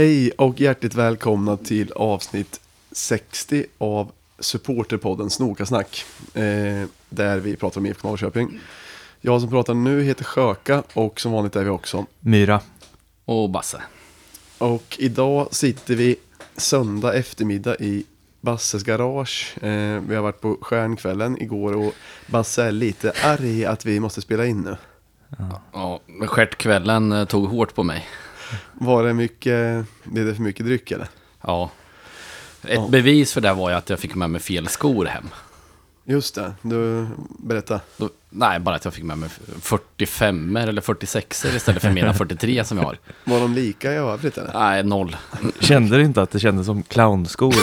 Hej och hjärtligt välkomna till avsnitt 60 av supporterpodden Snokasnack. Eh, där vi pratar om IFK Norrköping. Jag som pratar nu heter Sjöka och som vanligt är vi också. Myra. Och Basse. Och idag sitter vi söndag eftermiddag i Basses garage. Eh, vi har varit på stjärnkvällen igår och Basse är lite arg att vi måste spela in nu. Ja, stjärtkvällen eh, tog hårt på mig. Var det mycket, blev det för mycket dryck eller? Ja. Ett Ja. bevis för det var ju att jag fick med mig fel skor hem. Just det, du berätta. Då, nej, bara att jag fick med mig 45 eller 46 istället för mina 43 som jag har. Var de lika i övrigt eller? Nej, noll. Kände du inte att det kändes som clownskor?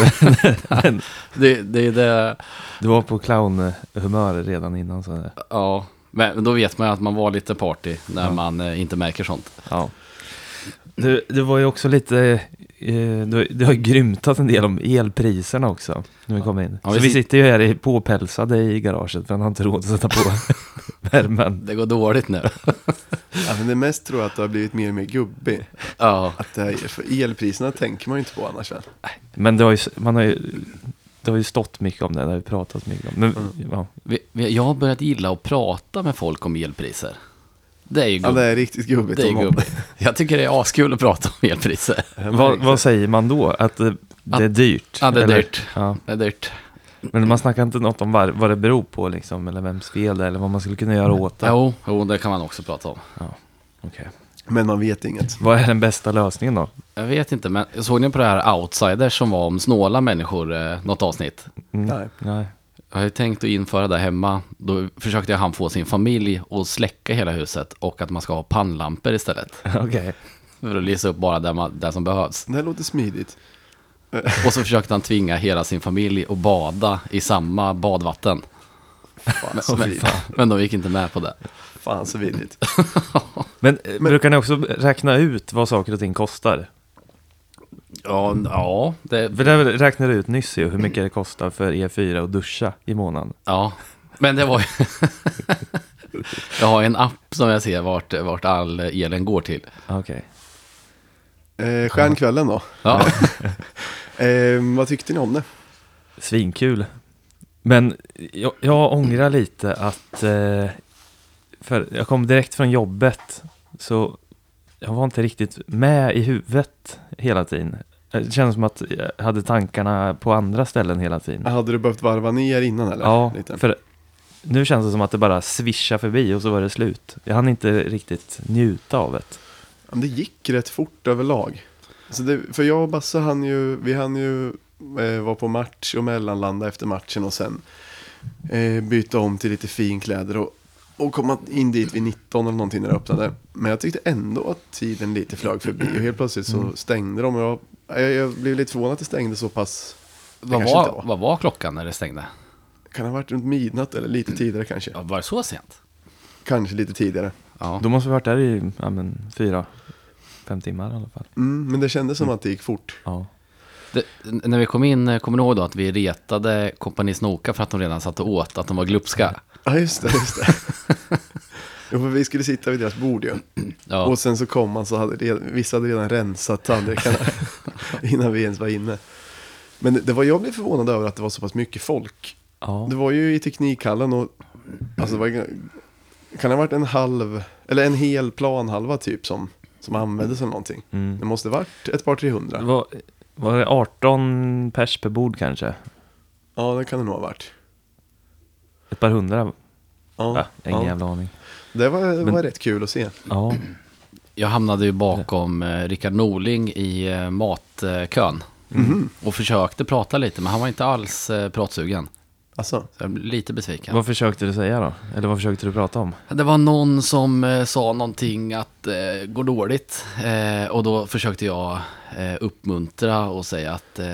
Det, det är det, du var på clownhumör redan innan. Så ja. Men då vet man ju att man var lite party när man eh, inte märker sånt. ja. Du, det var ju också lite... Eh, du, du har ju grymtat en del om elpriserna också. När vi kom in. Ja, så vi vi sit- sitter ju här i, påpälsade i garaget för han har inte råd att sätta på värmen. Det går dåligt nu. Ja, men det mest tror jag att det har blivit mer och mer gubbig. Ja. Att det här, för elpriserna tänker man ju inte på annars väl? Men det har ju, man har ju, det har ju stått mycket om det, det har vi pratat mycket om. Men, ja. Vi, vi, jag har börjat gilla att prata med folk om elpriser. Det är ju Ja, gubbigt. det är riktigt gubbigt. det är gubbigt. Jag tycker det är askul att prata om elpriser. vad, vad säger man då? Att det, det är dyrt? Ja, det är eller? dyrt. Ja. Det är dyrt. Men man snackar inte något om var, vad det beror på liksom, eller vems fel det är, eller vad man skulle kunna göra åt det. Jo, jo, det kan man också prata om. Okej. Men man vet inget. Vad är den bästa lösningen då? Jag vet inte, men såg ni på det här Outsiders som var om snåla människor, eh, något avsnitt? Mm. Nej. Nej. Jag har ju tänkt att införa det hemma. Då försökte han få sin familj att släcka hela huset och att man ska ha pannlampor istället. Okej. För att lysa upp bara där, man, där som behövs. Det här låter smidigt. Och så försökte han tvinga hela sin familj att bada i samma badvatten. Fan så Men, men de gick inte med på det. Fan så vidrigt. Men, eh, brukar ni också räkna ut vad saker och ting kostar? Ja, ja, det, För det räknade ut nyss ju, hur mycket det kostar för E4 att duscha i månaden. ja. Men det var ju... jag har en app som jag ser vart, vart all elen går till. Okej. Eh, stjärnkvällen då. Ja, Eh, vad tyckte ni om det? Svinkul. Men jag, jag ångrar lite att... Eh, för jag kom direkt från jobbet, så jag var inte riktigt med i huvudet hela tiden. Det kändes som att jag hade tankarna på andra ställen hela tiden. Hade du behövt varva ner innan eller? Ja, Lite? för nu känns det som att det bara svischar förbi och så var det slut. Jag hann inte riktigt njuta av det. Men det gick rätt fort överlag. Så det, för jag och Basse hann ju, vi hann ju eh, vara på match och mellanlanda efter matchen och sen eh, byta om till lite finkläder och, och komma in dit vid 19 eller någonting när det öppnade. Men jag tyckte ändå att tiden lite flög förbi och helt plötsligt så stängde de. Och jag, jag, jag blev lite förvånad att det stängde så pass. Det vad inte var, vad var klockan när det stängde? Kan ha varit runt midnatt eller lite tidigare kanske. Ja, var det så sent? Kanske lite tidigare. Ja. Då måste vi ha varit där i ja, men, fyra, fem timmar i alla fall. Mm, men det kändes som att det gick fort. Ja. Det, när vi kom in, eh, kommer ni ihåg då att vi retade kompani Snoka för att de redan satt och åt, att de var glupska? Ja, just det. Just det. jo, för vi skulle sitta vid deras bord ju. Ja, Och sen så kom man så hade redan, vissa hade redan rensat tallrikarna innan vi ens var inne. Men det, det var, jag blev förvånad över att det var så pass mycket folk. Ja. Det var ju i Teknikhallen och alltså det var, kan det ha varit en halv, eller en hel planhalva typ som, som användes eller någonting. Mm. Det måste varit ett par 300. Var, var det 18 pers per bord kanske? Ja, det kan det nog ha varit. Ett par hundra? Ja, Ja, ingen ja. jävla aning. Det var, Men- var rätt kul att se. Ja. Jag hamnade ju bakom eh, Rickard Norling i eh, matkön. Mhm. Och försökte prata lite, men han var inte alls eh, pratsugen. Alltså, Så jag blev lite besviken. Vad försökte du säga då? Eller vad försökte du prata om? Det var någon som eh, sa någonting att eh, går dåligt. Eh, och då försökte jag eh, uppmuntra och säga att eh,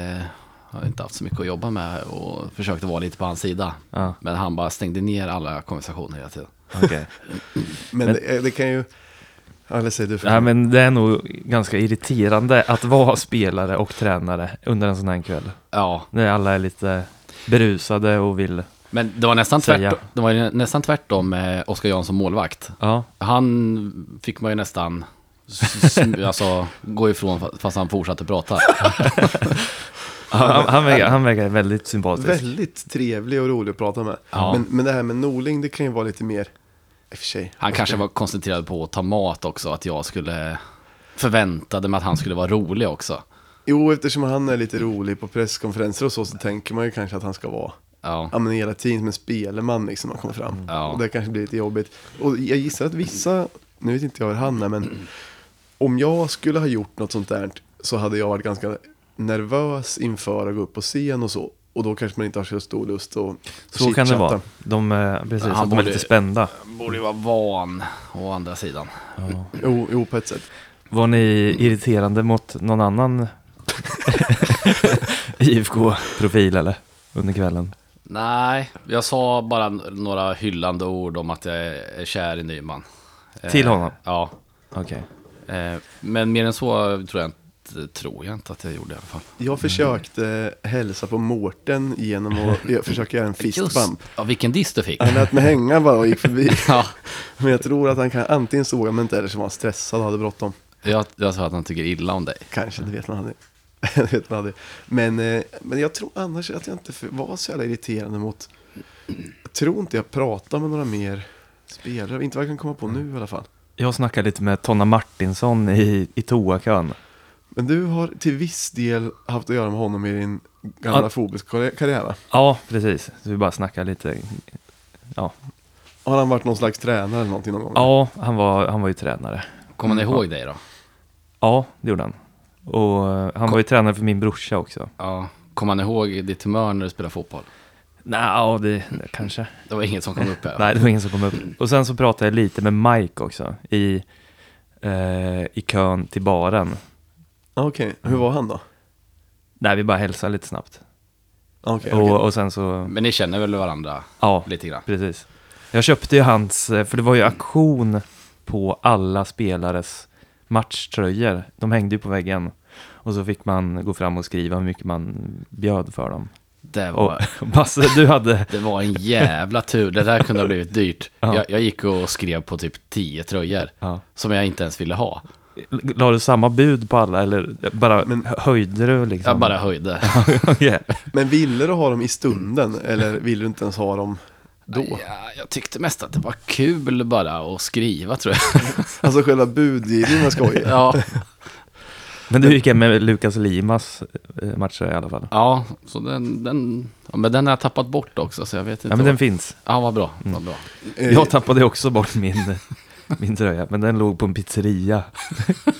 jag har inte haft så mycket att jobba med och försökte vara lite på hans sida. Ja, Men han bara stängde ner alla konversationer hela tiden. okej. men, Men- det, det kan ju... Säger du för Nej, men det är nog ganska irriterande att vara spelare och tränare under en sån här kväll. Ja, När alla är lite berusade och vill... men det var nästan Säga. tvärtom, det var ju nästan tvärtom med Oskar Jansson målvakt. Ja, Han fick man ju nästan alltså, gå ifrån fa- fast han fortsatte prata. Han, han, verkar, han verkar väldigt sympatisk. Väldigt trevlig och rolig att prata med. Ja. Men, men det här med Norling, det kan ju vara lite mer, Han kanske var koncentrerad på att ta mat också, att jag skulle förväntade mig att han skulle vara rolig också. Jo, eftersom han är lite rolig på presskonferenser och så, så tänker man ju kanske att han ska vara Ja, ja, men hela tiden som en spelman liksom har kommit fram. Ja. Och det kanske blir lite jobbigt. Och jag gissar att vissa, nu vet inte jag hur han är, men om jag skulle ha gjort något sånt där så hade jag varit ganska nervös inför att gå upp på scen och så. Och då kanske man inte har så stor lust att Så kan det vara. De, eh, precis, Han de är lite spända. borde ju vara van å andra sidan. Ja. Jo, jo, på ett sätt. Var ni irriterande mot någon annan IFK-profil eller? Under kvällen? Nej, jag sa bara några hyllande ord om att jag är kär i Nyman. Eh, Till honom? Ja. Okej. Eh, men mer än så tror jag, inte, tror jag inte att jag gjorde i alla fall. Jag försökte hälsa på Mårten genom att jag försöka göra en fistbump. Ja, vilken diss du fick. Han lät mig hänga bara och gick förbi. Ja, Men jag tror att han kan, antingen såg han mig inte eller så var han stressad och hade bråttom. jag, jag sa att han tycker illa om dig. Kanske, det vet man aldrig. det vet man aldrig. Men, eh, men jag tror annars att jag inte var så jävla irriterande mot... Jag tror inte jag pratade med några mer spelare. Inte vad jag kan komma på nu i alla fall. Jag snackade lite med Tonna Martinsson i, i toakön. Men du har till viss del haft att göra med honom i din gamla Ja. fotbollskarriär va? Ja, precis. Så vi bara snackade lite. Ja, Har han varit någon slags tränare eller någonting någon gång? ja han, var, han var ju tränare. Kommer ni Mm, ihåg dig då? Ja, det gjorde han. Och eh, han var ju tränare för min brorsa också. Ja. Kommer han ihåg ditt humör när du spelade fotboll? Nej, ja, det, det kanske. Det var inget som kom upp här. Nej, det var ingen som kom upp. Och sen så pratade jag lite med Mike också i, eh, i kön till baren. Okej, hur var han då? Nej, vi bara hälsade lite snabbt. Okej, och, okej. och sen så, Men ni känner väl varandra ja, lite grann? precis. Jag köpte ju hans, eh, för det var ju auktion på alla spelares matchtröjor. De hängde ju på väggen. Och så fick man gå fram och skriva hur mycket man bjöd för dem. Det Och var, Basse, du hade, det var en jävla tur. Det där kunde ha blivit dyrt. Ja. Jag, jag gick och skrev på typ 10 tröjor. ja. Som jag inte ens ville ha. La du samma bud på alla eller bara Men- höjde du liksom? Jag bara höjde. Okej. Men ville du ha dem i stunden eller ville du inte ens ha dem då? Ja, jag tyckte mest att det var kul bara att skriva tror jag. Alltså själva budgivningen var skojig. Ja, Men du gick hem med Lukas Limas eh, matcher i alla fall. ja så den, den, ja, men den har jag tappat bort också så jag vet inte. Ja men den vad- finns. Ja, vad bra. Vad bra. Eh, Jag tappade också bort min, min tröja, men den låg på en pizzeria.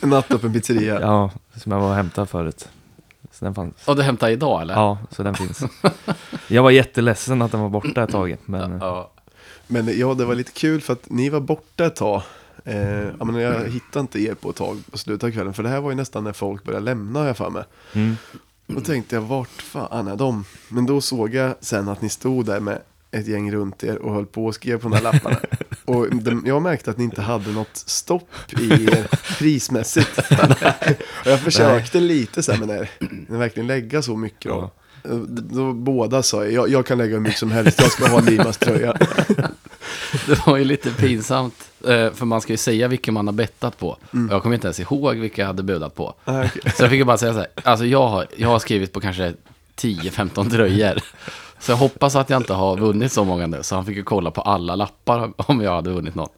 Nattöppen pizzeria. Ja, som jag var och hämtade förut. Så den fanns. Och du hämtade idag eller? Ja, så den finns. Jag var jätteledsen att den var borta ett tag, men Ja. Men ja, det var lite kul för att ni var borta ett tag. Eh, ja, men jag hittade inte er på ett tag på slutet av kvällen. För det här var ju nästan när folk började lämna har jag för mig. mm. Då tänkte jag, vart fan är de? Men då såg jag sen att ni stod där med ett gäng runt er och höll på och skrev på de här lapparna. och de, jag märkte att ni inte hade något stopp i prismässigt. och jag försökte lite så här, men när, när verkligen lägga så mycket då. Då båda sa jag, jag kan lägga hur mycket som helst, jag ska ha Limas tröja. Det var ju lite pinsamt. eh, För man ska ju säga vilken man har bettat på. Mm. Jag kommer inte ens ihåg vilka jag hade budat på. Ah, okej. Så jag fick ju bara säga så här. Alltså jag har, jag har skrivit på kanske 10-15 tröjor. Så jag hoppas att jag inte har vunnit så många nu. Så han fick ju kolla på alla lappar om jag hade vunnit någon.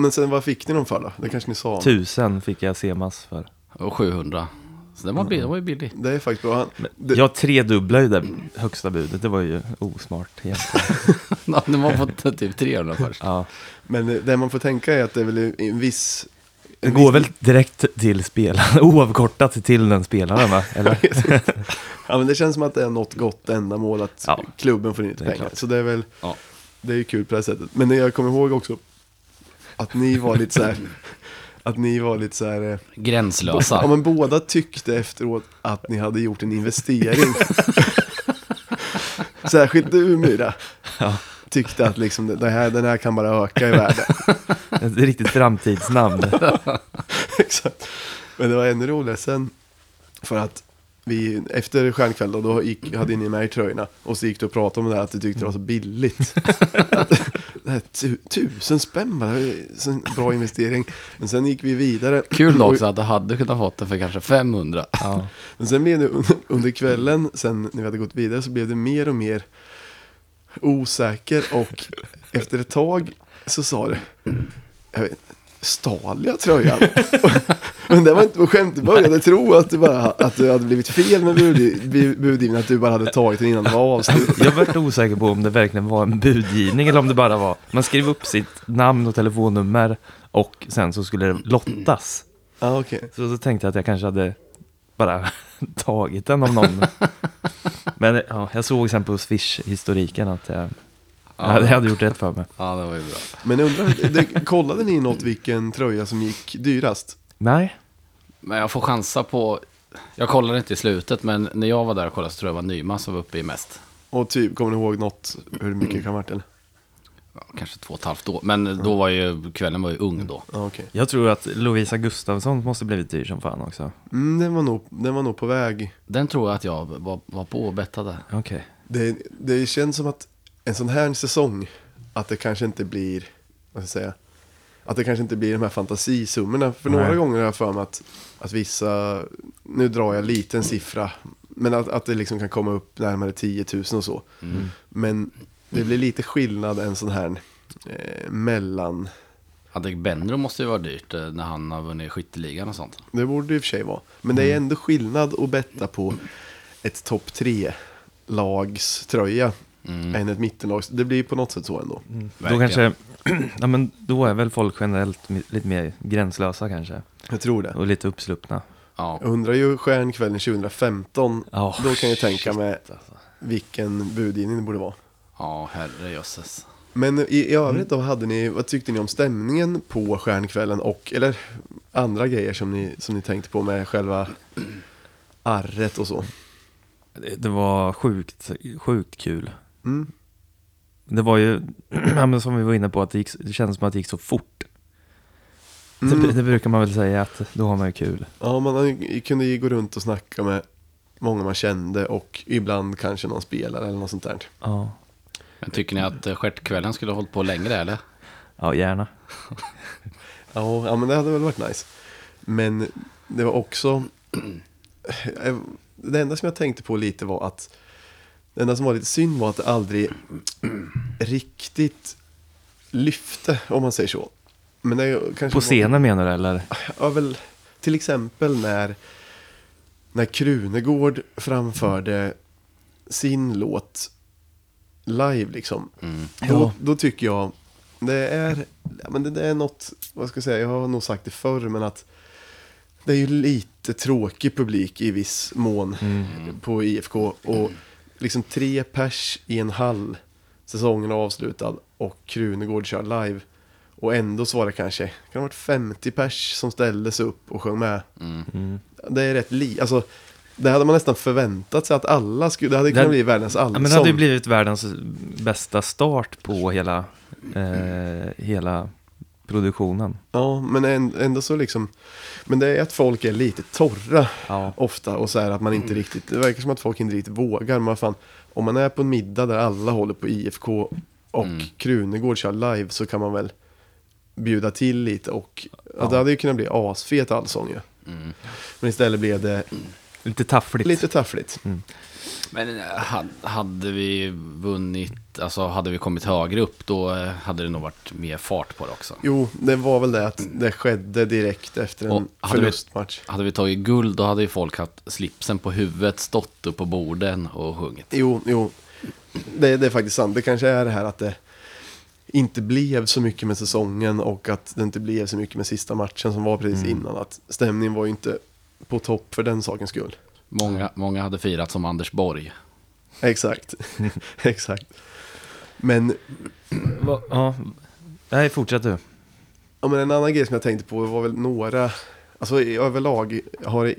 Men sen vad fick ni dem för då? Det kanske ni sa? tusen fick jag Semas för. Och 700. Så den var, billig, den var ju billig. Det är faktiskt bra. Han, det, Jag tredubblade ju det högsta budet, det var ju osmart egentligen. Ja, Den var på typ 300 först. Ja. Men det man får tänka är att det är väl en viss... Det går väl direkt till spelaren, oavkortat till den spelaren va? Eller? Ja men det känns som att det är något gott ändamål att Ja. klubben får in lite pengar. klart. Så det är väl, Ja. det är ju kul på det här sättet. Men jag kommer ihåg också att ni var lite så här, att ni var lite så här, eh, Gränslösa. ja men båda tyckte efteråt att ni hade gjort en investering. Särskilt du Myra. Ja. Tyckte att liksom det- det här, den här kan bara öka i värde. Ett riktigt framtidsnamn. Exakt. Men det var ännu roligare sen. För att vi, efter stjärnkväll då, då gick, hade ni med i tröjorna. Och så gick du och pratade om det här att du tyckte det var så billigt. det här, tu, tusen spänn bara, en bra investering. Men sen gick vi vidare. Kul Och- också att du hade kunnat fått det för kanske 500. Ja. Men sen blev det under, under kvällen, sen när vi hade gått vidare, så blev det mer och mer osäker. Och efter ett tag så sa det, jag vet, stal jag tröjan? Men det var inte på skämt, du började tro att du, bara, att du hade blivit fel med bud- bu- budgivningen, att du bara hade tagit den innan det var avslutat. Jag vart osäker på om det verkligen var en budgivning eller om det bara var, man skrev upp sitt namn och telefonnummer och sen så skulle det lottas. Ja, okej. Så då tänkte jag att jag kanske hade bara tagit den av någon. Men ja, jag såg sen på Swish-historiken att jag, hade- jag hade gjort rätt för mig. Ja, det var ju bra. Men undrar, det, kollade ni något vilken tröja som gick dyrast? Nej, Men jag får chansa på... Jag kollade inte i slutet, men när jag var där och kollade så tror jag det var Nyman som var uppe i mest. Och typ, kommer ni ihåg något, hur mycket det kan ha varit eller? Ja, kanske två och ett halvt år. Men då var ju, kvällen var ju ung då. Ja, okej. jag tror att Lovisa Gustafsson måste blivit dyr som fan också. Mm, den, var nog, den var nog på väg. Den tror jag att jag var, var på och bettade. Okej. Det, det känns som att en sån här säsong, att det kanske inte blir, vad ska jag säga, att det kanske inte blir de här fantasisummorna. För några Nej. gånger har jag för mig att, att vissa, nu drar jag liten siffra, men att, att det liksom kan komma upp närmare 10 000 och så. Men det blir lite skillnad en sån här eh, mellan, Adek Benro måste ju vara dyrt eh, när han har vunnit skytteligan och sånt. det borde det i och för sig vara. Men det är ändå skillnad att betta på ett topp tre lags tröja än ett mittenlags. Det blir på något sätt så ändå. Då Verkligen. kanske, ja men då är väl folk generellt lite mer gränslösa kanske. Jag tror det. Och lite uppsluppna. Ja, Jag undrar ju stjärnkvällen 2015, Ja, då kan jag tänka mig alltså. vilken budgivning det borde vara. Ja herrejösses. Men i, i övrigt då, hade ni, vad tyckte ni om stämningen på stjärnkvällen och, eller andra grejer som ni, som ni tänkte på med själva arret och så? Det, det var sjukt, sjukt kul. Mm. Det var ju, som vi var inne på, att det, gick, det kändes som att det gick så fort. Mm. Det, det brukar man väl säga att då har man ju kul. Ja, man kunde ju gå runt och snacka med många man kände och ibland kanske någon spelare eller något sånt där. Ja, Men tycker ni att eh, stjärtkvällen skulle ha hållit på längre eller? ja gärna. Ja, ja, men det hade väl varit nice. Men det var också... Det enda som jag tänkte på lite var att... Det enda som var lite synd var att det aldrig riktigt lyfte, om man säger så. Men det kanske På scenen menar du eller? Var, ja, väl, till exempel när, när Krunegård framförde sin låt live liksom. Mm. Då, då tycker jag, det är, ja, men det, det är något, vad ska jag säga, jag har nog sagt det förr, men att det är ju lite tråkig publik i viss mån på IFK. Och liksom tre pers i en hall, säsongen är avslutad och Krunegård kör live. Och ändå så var det kanske, kan det ha varit 50 pers som ställde sig upp och sjöng med. Mm. Det är rätt li, alltså det hade man nästan förväntat sig att alla skulle, det hade Det kunnat hade- bli världens allsång. Ja, men det hade ju blivit världens bästa start på hela, eh, hela produktionen. Ja, men än- ändå så liksom, men det är att folk är lite torra Ja. ofta och så här att man inte riktigt, det verkar som att folk inte riktigt vågar. Men fan, om man är på en middag där alla håller på IFK och Mm. Krunegård kör live så kan man väl bjuda till lite och ja. Ja. det hade ju kunnat bli asfet allsång ju. Mm. Men istället blev det Lite taffligt. lite taffligt. Men eh, had- hade vi vunnit, alltså hade vi kommit högre upp då eh, hade det nog varit mer fart på det också. Jo, det var väl det att det skedde direkt efter en hade vi- förlustmatch. Hade vi tagit guld då hade ju folk haft slipsen på huvudet, stått upp på borden och sjungit. Jo, jo. Det, det är faktiskt sant. Det kanske är det här att det inte blev så mycket med säsongen och att det inte blev så mycket med sista matchen som var precis Mm. innan. Att stämningen var ju inte på topp för den sakens skull. Många, många hade firat som Anders Borg. Exakt. Exakt. Men, Va, ja. Nej, fortsätt du. ja, men en annan grej som jag tänkte på var väl några, alltså i överlag har det,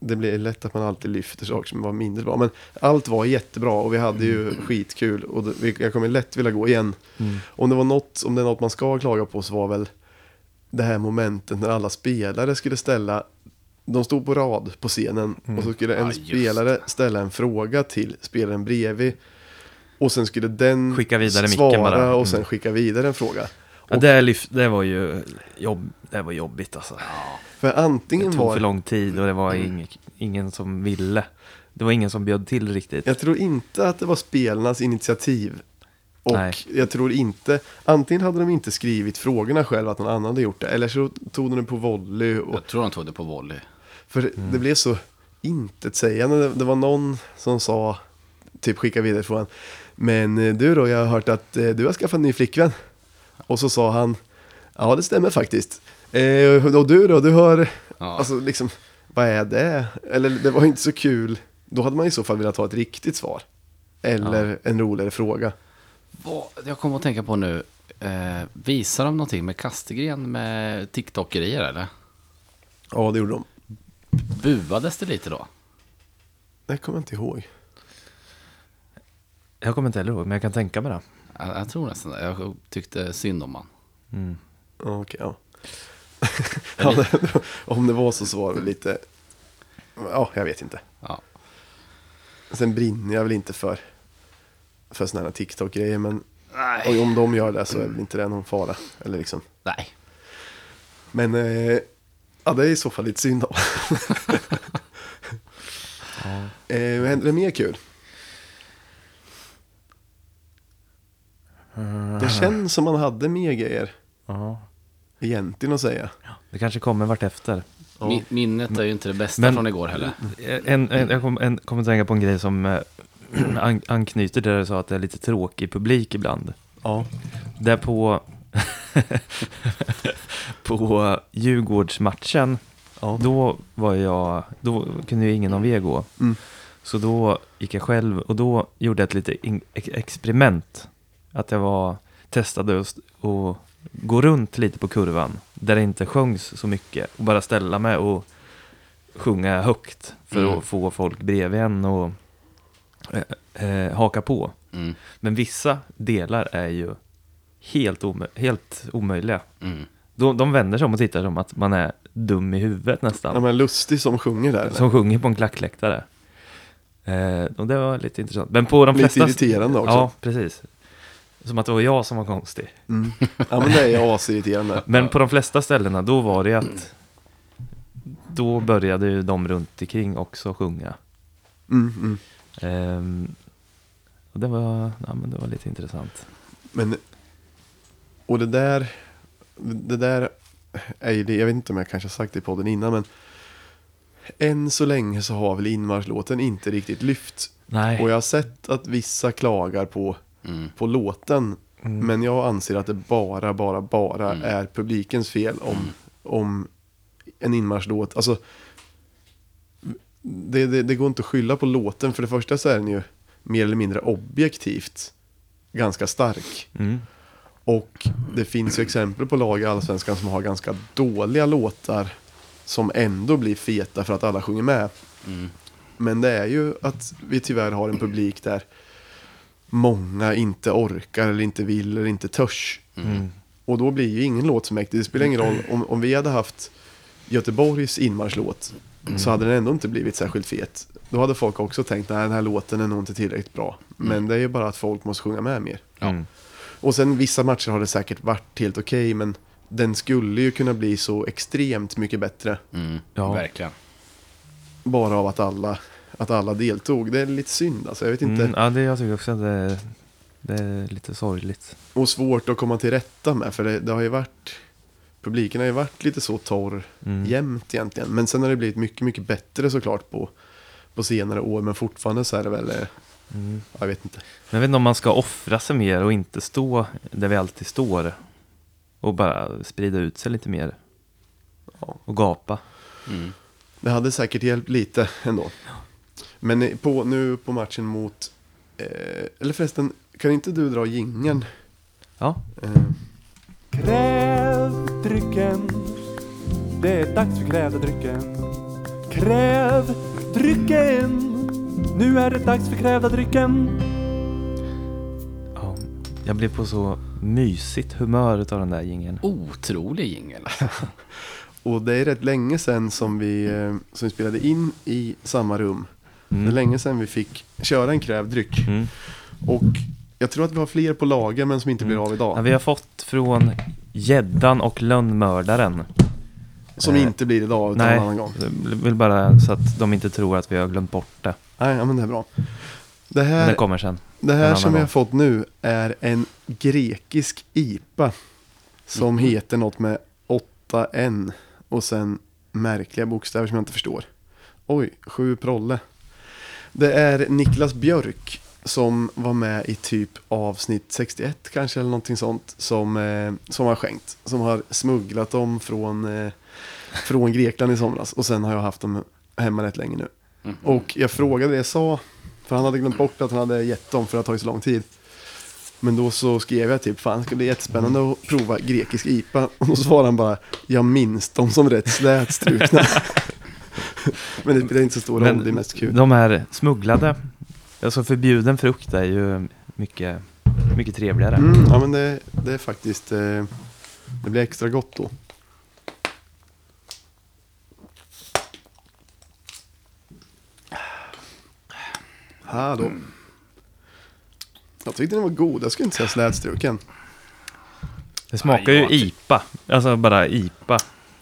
det blir lätt att man alltid lyfter saker som var mindre bra. Men allt var jättebra och vi hade ju skitkul och det, jag kommer lätt vilja gå igen. Mm. Om det var något, om det är något man ska klaga på så var väl det här momentet när alla spelare skulle ställa de stod på rad på scenen och så skulle en Ja, spelare ställa en fråga till spelaren bredvid. Och sen skulle den Skicka vidare svara bara. och sen Mm. skicka vidare en fråga. Ja, det, lyft, det var ju jobb, det var jobbigt alltså. För Det antingen tog var för lång tid och det var ing, ingen som ville. Det var ingen som bjöd till riktigt. Jag tror inte att det var spelarnas initiativ. Och Nej. jag tror inte, antingen hade de inte skrivit frågorna själva att någon annan hade gjort det. Eller så tog de det på volley. Och, Jag tror de tog det på volley. för det blev så intetsägande. Det, det var någon som sa, typ skicka vidare frågan. Men eh, du då, jag har hört att eh, du har skaffat en ny flickvän. Och så sa han, ja det stämmer faktiskt. Eh, och du då, du har, Ja. alltså liksom, vad är det? Eller det var inte så kul. Då hade man i så fall velat ha ett riktigt svar. Eller en roligare fråga. Vad, jag kommer att tänka på nu. Eh, visar de någonting med Kastegren med TikTokerier eller? Ja, det gjorde de. Buades det lite då? Det kommer jag inte ihåg. Jag kommer inte heller ihåg, men jag kan tänka mig det. Jag, jag tror nästan det. Jag tyckte synd om han. Mm. Okej, ja. ja det, om det var så så var det lite... Ja, jag vet inte. Ja. Sen brinner jag väl inte för, för sådana här TikTok-grejer, men Nej. och om de gör det så är väl inte det någon fara. Eller liksom. Nej. Men eh, ja, det är i så fall lite synd om. eh, vad hände det mer kul? Det känns som man hade mer grejer Ja. egentligen att säga. Det kanske kommer vartefter. Mi- minnet är ju inte det bästa Men- från igår heller. En, en, jag kom, en, kommer att tänka på en grej som eh, an, anknyter till det du sa att det är lite tråkig publik ibland. Ja. Där på, på Djurgårdsmatchen, Ja. då var jag, då kunde ju ingen av er gå. Mm. Så då gick jag själv och då gjorde jag ett litet experiment. Att jag var, testade att gå runt lite på kurvan där det inte sjöngs så mycket och bara ställa mig och sjunga högt för Mm. att få folk bredvid en och eh, eh, haka på. Mm. Men vissa delar är ju helt, omö- helt omöjliga. Mm. De, de vänder sig om och tittar som att man är dum i huvudet nästan. Ja, men Lustig som sjunger där. Som sjunger på en klackläktare. Eh, och det var lite intressant. Men på de Lite flesta... irriterande också. Ja, precis. Som att det var jag som var konstig. Mm. Ja, men det är asirriterande. Men på de flesta ställena, då var det att... Då började ju de runt omkring också sjunga. Mm, mm. Ehm, och det var, ja, men det var lite intressant. Men, och det där, det där är ju det, jag vet inte om jag kanske har sagt det i podden innan, men än så länge så har väl inmarschlåten inte riktigt lyft. Nej. Och jag har sett att vissa klagar på, Mm. på låten, Mm. men jag anser att det bara, bara, bara Mm. är publikens fel om, om en inmarschlåt, alltså det, det, det går inte att skylla på låten, för det första så är den ju mer eller mindre objektivt ganska stark. Mm. Och det finns ju exempel på lag i Allsvenskan som har ganska dåliga låtar som ändå blir feta för att alla sjunger med. Mm. Men det är ju att vi tyvärr har en publik där många inte orkar eller inte vill eller inte törs. Mm. Och då blir ju ingen låt så mäktig. Det spelar ingen roll om, om vi hade haft Göteborgs inmarschlåt så hade den ändå inte blivit särskilt fet. Då hade folk också tänkt att den här låten är nog inte tillräckligt bra. Men det är ju bara att folk måste sjunga med mer. Mm. Och sen vissa matcher har det säkert varit helt okej, men den skulle ju kunna bli så extremt mycket bättre. Mm. Ja. Verkligen. Bara av att alla, att alla deltog. Det är lite synd alltså, jag vet inte. Mm, ja, det, jag tycker också att det, det är lite sorgligt. Och svårt att komma till rätta med, för det, det har ju varit... Publiken har ju varit lite så torr Mm. jämt egentligen. Men sen har det blivit mycket, mycket bättre såklart på, på senare år. Men fortfarande så är det väl, eh, Mm. jag vet inte. Men jag vet inte om man ska offra sig mer och inte stå där vi alltid står. Och bara sprida ut sig lite mer. Ja. Och gapa. Mm. Det hade säkert hjälpt lite ändå. Men eh, på, nu på matchen mot... Eh, eller förresten, kan inte du dra jingeln? Ja, Eh, Kräv drycken. Det är dags för krävda drycken. Kräv drycken. Nu är det dags för krävda drycken. ja. Jag blev på så mysigt humör av den där jingeln. Otrolig jingel. Och det är rätt länge sedan som vi, eh, som vi spelade in i samma rum. Det är Mm. länge sedan vi fick köra en krävdryck. Mm. Och jag tror att vi har fler på lager men som inte blir Mm. av idag. Ja, vi har fått från Gäddan och Lönnmördaren. Som Eh, inte blir idag utan Nej, en annan gång. jag vill bara så att de inte tror att vi har glömt bort det. Nej, ja, men det är bra. Det Men här, det kommer sen. det här som vi har fått nu är en grekisk IPA. Som Mhm. heter något med 8N. Och sen märkliga bokstäver som jag inte förstår. Oj, sju prolle. Det är Niklas Björk som var med i typ avsnitt 61 kanske eller någonting sånt. Som, eh, som har skänkt. Som har smugglat dem från, eh, från Grekland i somras. Och sen har jag haft dem hemma rätt länge nu. Mhm. Och jag frågade det jag sa, för han hade glömt bort att han hade gett dem för att det har tagit så lång tid. Men då så skrev jag typ, fan det ska bli jättespännande att prova grekisk IPA. Och då svarade han bara, jag minns dem som rätt slätstrukna. Men det spelar inte så stor roll, det är mest kul. de här smugglade, alltså förbjuden frukt är ju mycket, mycket trevligare. Mm, ja men det, det är faktiskt, eh, det blir extra gott då. Hallå. Jag tyckte den var god, jag skulle inte säga slätstruken. Det smakar ju IPA, alltså bara IPA.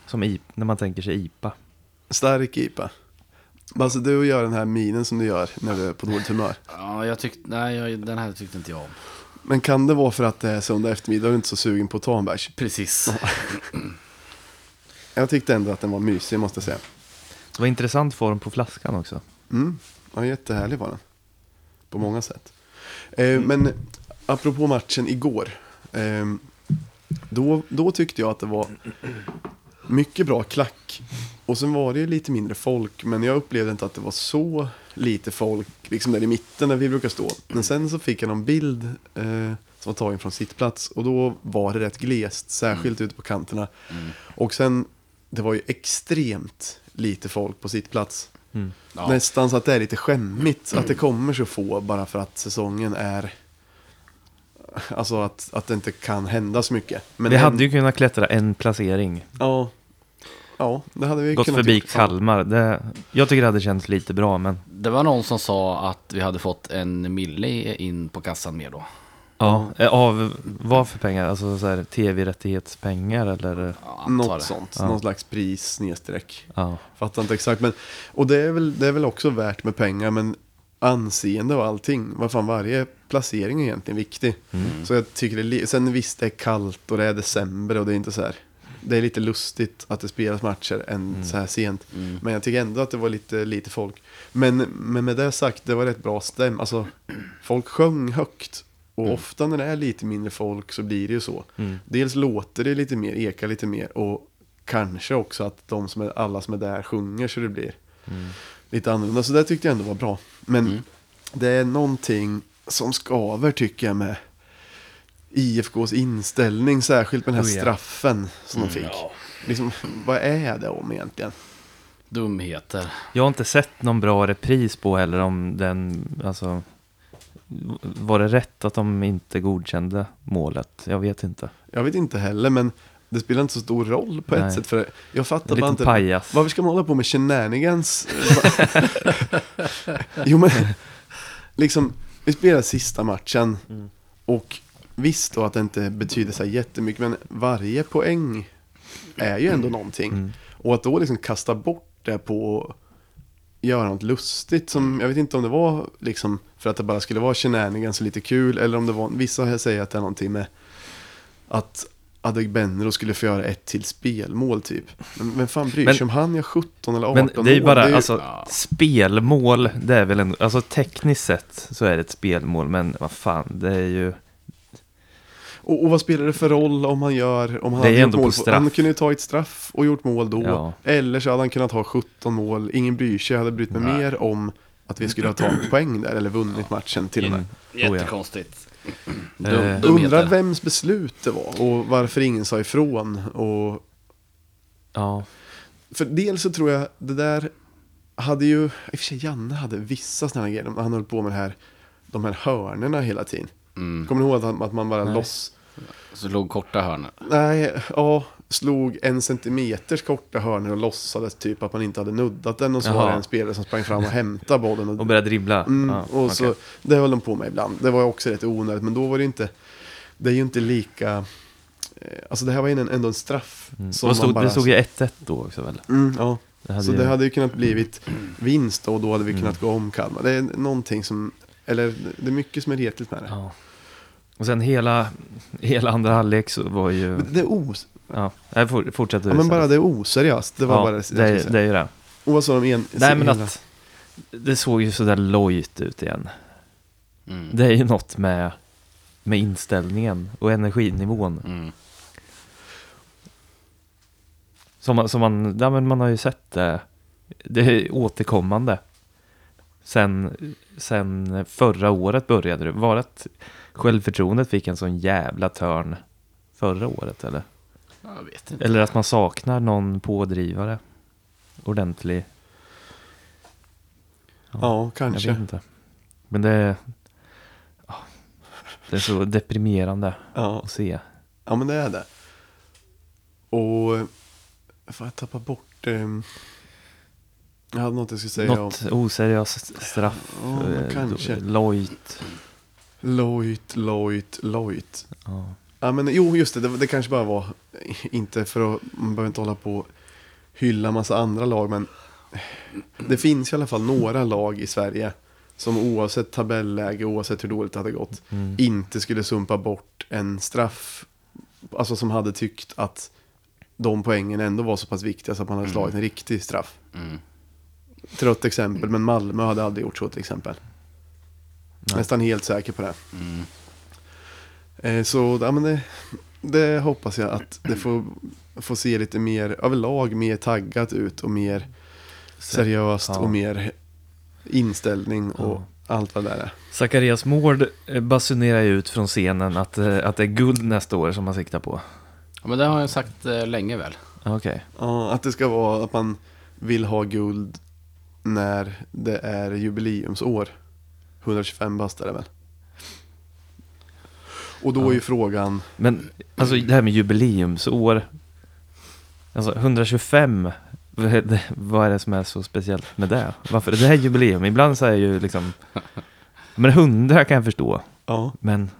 Som I, när man tänker sig IPA. Stark IPA. Alltså du gör den här minen som du gör när du är på dåligt humör. Ja, jag tyckte, nej, jag, den här tyckte inte jag om. Men kan det vara för att det är söndag eftermiddag och du är inte så sugen på att ta en bärs? Precis. Jag tyckte ändå att den var mysig måste jag säga. Det var intressant form på flaskan också. Mm. Ja, jättehärlig var den. På många sätt. Eh, men apropå matchen igår. Eh, då, då tyckte jag att det var mycket bra klack. Och sen var det ju lite mindre folk. Men jag upplevde inte att det var så lite folk. Liksom där i mitten där vi brukar stå. Men sen så fick jag någon bild eh, som var tagen från sittplats. Och då var det rätt glest. Särskilt ute på kanterna. Mm. Och sen, det var ju extremt lite folk på sittplats. Mm. Ja. Nästan så att det är lite skämmigt att det kommer så få bara för att säsongen är... Alltså att, att det inte kan hända så mycket. Men vi en- hade ju kunnat klättra en placering. Ja, ja det hade vi Gått kunnat förbi gjort. Kalmar. Det, jag tycker det hade känts lite bra, men... Det var någon som sa att vi hade fått en mille in på kassan mer då. Ja, eh, av vad för pengar? Alltså så här, tv-rättighetspengar eller? Ja, Något sånt, Ja. någon slags pris snedstreck. Ja. Fattar inte exakt. Men, och det är, väl, det är väl också värt med pengar, men anseende och allting. Vad fan, varje placering är egentligen viktig. Mm. Så jag tycker det sen visst det är kallt och det är december och det är inte så här. Det är lite lustigt att det spelas matcher än Mm. så här sent. Mm. Men jag tycker ändå att det var lite, lite folk. Men, men med det sagt, det var rätt bra stäm. Alltså, folk sjöng högt. Och Mm. ofta när det är lite mindre folk så blir det ju så. Mm. Dels låter det lite mer, ekar lite mer. Och kanske också att de som är, alla som är där sjunger så det blir Mm. lite annorlunda. Så det tyckte jag ändå var bra. Men Mm. det är någonting som skaver tycker jag med IFKs inställning. Särskilt med den här Oh ja. straffen som de Mm, fick. ja. Liksom, vad är det om egentligen? Dumheter. Jag har inte sett någon bra repris på heller om den, alltså... Var det rätt att de inte godkände målet? Jag vet inte. Jag vet inte heller, men det spelar inte så stor roll på ett Nej. sätt. För jag fattar bara inte. pajas. Varför ska man hålla på med shenanigans? jo men, liksom, vi spelar sista matchen. Mm. Och visst då att det inte betyder så jättemycket, men varje poäng är ju ändå någonting. Mm. Och att då liksom kasta bort det på att göra något lustigt som, jag vet inte om det var liksom för att det bara skulle vara shenanigans och lite kul, eller om det var, vissa säger att det är någonting med att Adegbenro skulle få göra ett till spelmål typ. Men vem fan bryr sig om han gör 17 eller 18 Men det är ju bara, ju- alltså, spelmål, det är väl en, alltså tekniskt sett så är det ett spelmål, men vad fan, det är ju, och, och vad spelar det för roll om han gör, om han Det är ändå på mål straff. Han kunde ju tagit straff och gjort mål då. Ja. Eller så hade han kunnat ha 17 mål, ingen bryr sig, jag hade brytt mig Nej. mer om att vi skulle ha tagit poäng där, eller vunnit matchen till och med. in, oh. Jättekonstigt. Eh, Dum, Undrar dumheter. vems beslut det var och varför ingen sa ifrån. Och, ja, för dels så tror jag det där hade ju, i och för sig Janne hade vissa sådana grejer, han höll på med det här, de här hörnerna hela tiden. Mm. Kommer ni ihåg att, att man bara Nej. loss... Så låg korta hörnor. Nej, ja, slog en centimeters korta hörnor och låtsades typ att man inte hade nuddat den och så Jaha. var det en spelare som sprang fram och hämtade bollen. Och Och, började dribbla. mm, Ja, och okej. så, det höll de på med ibland. Det var också rätt onödigt, men då var det inte, det är ju inte lika, eh, alltså det här var ju en- ändå en straff. Mm. som stod, man bara- det stod ju 1-1 då också väl? Mm, ja. Det hade Så ju- det hade ju kunnat blivit vinst då, och då hade vi Mm. kunnat gå om Kalmar. Det är någonting som, eller det är mycket som är retligt med det. Ja. Och sen hela, hela andra halvlek så var ju... Men Det är os... Ja, jag for, fortsätter Ja, men bara det är oseriöst. Det var ja, bara det, skulle är, det är ju det. Och vad sa de igen? Nej men hela- att det såg ju sådär lojt ut igen. Mm. Det är ju något med, med inställningen och energinivån. Mm. Som, man- som man, ja, men man har ju sett det. Det är återkommande. Sen, sen förra året började det. Var det självförtroendet fick en sån jävla törn förra året eller? Jag vet inte. Eller att man saknar någon pådrivare. Ordentlig. Ja, Jag kanske. vet inte. Men det är... ja, Det är så deprimerande Ja. att se. ja, men det är det. Och... Får jag tappa bort... ehm, jag hade något jag skulle säga Något oseriöst straff. Ja, eh, kanske. Lojt. Lojt, Lojt, Lojt. Ja. Ja, men jo, just det. Det, det kanske bara var... Inte för att... Man behöver inte hålla på och hylla massa andra lag, men... Det finns i alla fall några lag i Sverige som oavsett tabelläge, oavsett hur dåligt det hade gått, Mm. inte skulle sumpa bort en straff. Alltså som hade tyckt att de poängen ändå var så pass viktiga så att man hade slagit en riktig straff. Mm. Trött exempel, men Malmö hade aldrig gjort så till exempel. Nej. Nästan helt säker på det. Mm. Eh, så ja, men det, det hoppas jag att det får, får se lite mer överlag mer taggat ut och mer seriöst Ja. och mer inställning och allt vad det är. Zacharias Mård eh, basunerar ju ut från scenen att, eh, att det är guld nästa år som man siktar på. Ja, men det har jag sagt eh, länge väl. Okej. Ja, att det ska vara att man vill ha guld när det är jubileumsår. 125 bast är det väl. Och då är ju frågan, Men alltså det här med jubileumsår. Alltså 125. vad är det- som är så speciellt med det? Varför är det här jubileum? Ibland så är ju liksom... Men 100 kan jag förstå. ja, Men...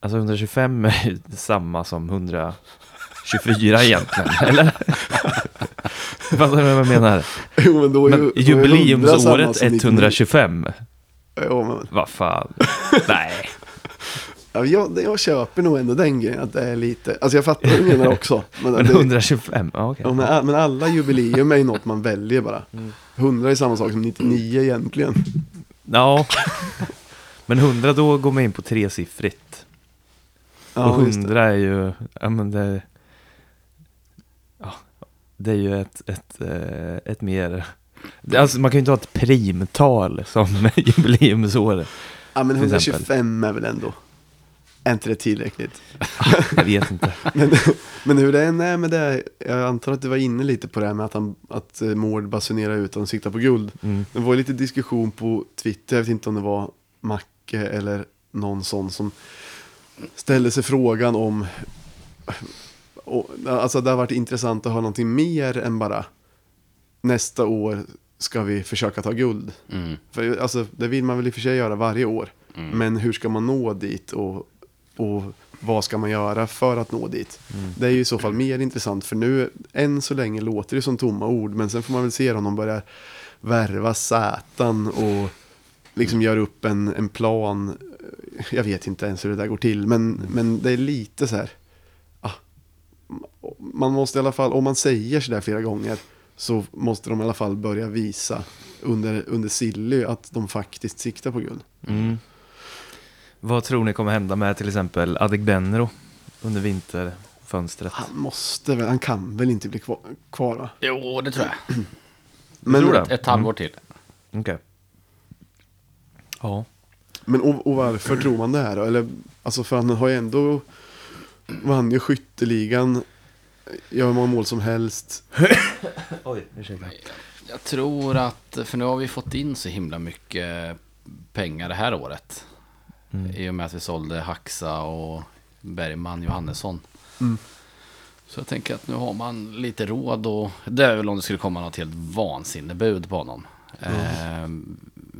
Alltså 125 är ju samma som 124 egentligen, eller? Fattar du vad jag menar? jo men då är Men då är 100 samma jubileumsåret som 99. 125, Ja, men, vad fan? Nej. ja, jag, jag köper nog ändå den grejen att det är lite, alltså jag fattar vad du menar också. Men, Men det, 125, ja okej. ja, men, alla jubileum är ju något man väljer bara. Mm. 100 är samma sak som 99 egentligen. Ja. Men 100 då går man in på tresiffrigt. Ja, och just det. 100 är ju, ja men det... Det är ju ett, ett, eh, ett mer... Alltså man kan ju inte ha ett primtal som jubileumsår. Ja men till exempel. 125 är väl ändå, är inte det tillräckligt? Jag vet inte. Men, men hur det än är med det, jag antar att du var inne lite på det här med att, han, att eh, Mård basunerar ut att de siktar på guld. Mm. Det var ju lite diskussion på Twitter, jag vet inte om det var Macke eller någon sån som ställde sig frågan om, och, alltså det har varit intressant att ha någonting mer än bara nästa år ska vi försöka ta guld. Mm. För alltså, det vill man väl i och för sig göra varje år. Mm. Men hur ska man nå dit och, och vad ska man göra för att nå dit? Det är ju i så fall mer intressant för nu, än så länge låter det som tomma ord. Men sen får man väl se om de börjar värva Sätan och liksom gör upp en, en plan. Jag vet inte ens hur det där går till. Men, men det är lite så här. Man måste i alla fall, om man säger sådär flera gånger. Så måste de i alla fall börja visa under, under Silly att de faktiskt siktar på guld. Mm. Vad tror ni kommer hända med till exempel Adegbenro under vinterfönstret? Han måste väl, han kan väl inte bli kvar, kvar va? Jo, det tror jag. Men, tror det? Ett, ett halvår till. Okej. Ja. men och, och varför tror man det här då? Eller, alltså för han har ju ändå, vann ju skytteligan, gör hur många mål som helst. Oj, ursäkta. Jag tror att, för nu har vi fått in så himla mycket pengar det här året. Mm. I och med att vi sålde Haxa och Bergman Johannesson. Mm. Så jag tänker att nu har man lite råd och det är väl om det skulle komma något helt vansinnebud på honom. Ehm,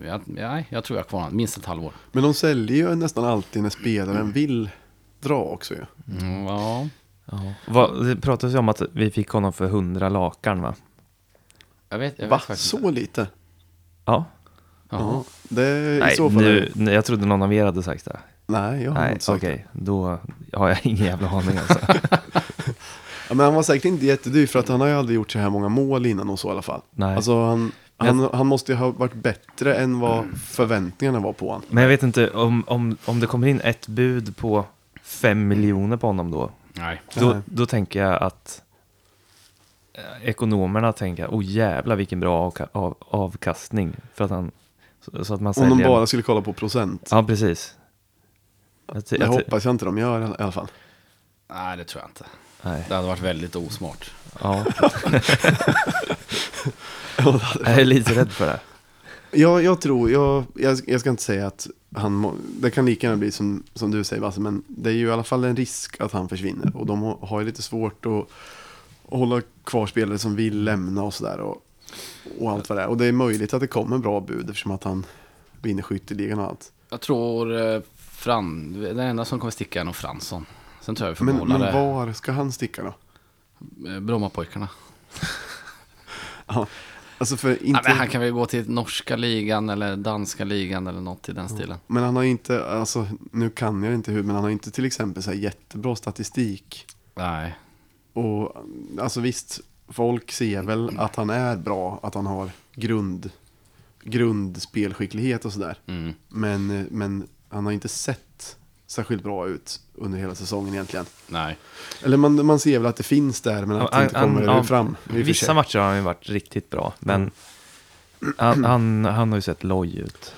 jag, nej, jag tror jag har kvar honom minst ett halvår. Men de säljer ju nästan alltid när spelaren vill dra också ju. Mm, ja, Ja. Vad, det pratas ju om att vi fick honom för 100 lakan va? jag vet, jag Va? vet faktiskt Så inte. lite? Ja. Jaha. Det i Nej, så fall... nu, nej, jag trodde någon av er hade sagt det. Nej, jag har Nej, inte sagt okej. det. Då har jag ingen jävla aning alltså. Ja, men han var säkert inte jättedyr för att han har ju aldrig gjort så här många mål innan och så i alla fall. Nej. Alltså han, han, han måste ju ha varit bättre än vad förväntningarna var på honom. Men jag vet inte, om, om, om det kommer in ett bud på 5 miljoner på honom då, Nej. då, då tänker jag att eh, ekonomerna tänker, oh jävla vilken bra av, avkastning. För att han, så, så att man Om säljer. de bara skulle kolla på procent. Ja, precis. Jag, jag ty- hoppas jag inte de gör i alla fall. Nej, det tror jag inte. Nej, Det hade varit väldigt osmart. ja. jag är lite rädd för det. Jag, jag tror, jag, jag, jag ska inte säga att han, må- det kan lika gärna bli som, som du säger Basse, men det är ju i alla fall en risk att han försvinner. Och de har- ju lite svårt att, att hålla kvar spelare som vill lämna och sådär. Och, och allt vad det är. Och det är möjligt att det kommer bra bud eftersom att han vinner skytteligan och allt. Jag tror eh, Fran, den enda som kommer sticka är nog Fransson. Sen tror jag vi får Men, men var ska han sticka då? Eh, Brommapojkarna. Ja, alltså för inte... Ja, han kan väl gå till norska ligan eller danska ligan eller något i den stilen. Men han har inte, alltså nu kan jag inte hur, men han har inte till exempel så jättebra statistik. Nej. Och alltså visst, folk ser väl att han är bra, att han har grund, grundspelskicklighet och sådär. Mm. Men, men han har inte sett särskilt bra ut under hela säsongen egentligen. Nej. Eller man, man ser väl att det finns där, men att det inte kommer ja, fram. för Vissa matcher har han ju varit riktigt bra, men han, han, han har ju sett loj ut.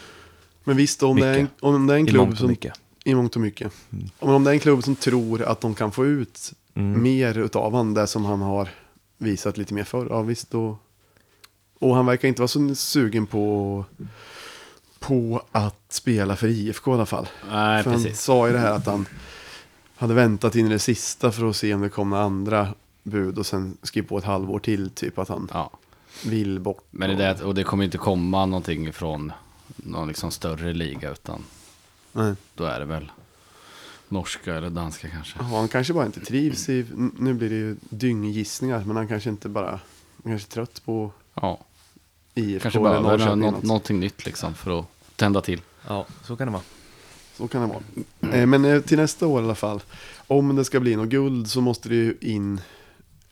Men visst, om det, är en, om det är en klubb som... mycket. I mångt och mycket. Mm. Men om det är en klubb som tror att de kan få ut Mm. mer utav han, det som han har visat lite mer förr. Ja visst då. Och han verkar inte vara så sugen på, på att spela för IFK i alla fall. Nej, för han precis. sa ju det här att han hade väntat in i det sista för att se om det kom några andra bud och sen skriva på ett halvår till typ att han Ja. vill bort. Men det, är det, och det kommer inte komma någonting från någon liksom större liga utan Nej. då är det väl norska eller danska kanske. Ja, han kanske bara inte trivs i, nu blir det ju dynggissningar, men han kanske inte bara, han kanske är trött på Ja, IFK kanske eller behöver något. någonting nytt liksom för att tända till. Ja, så kan det vara. Så kan det vara. Eh, Men eh, till nästa år i alla fall, om det ska bli något guld så måste det ju in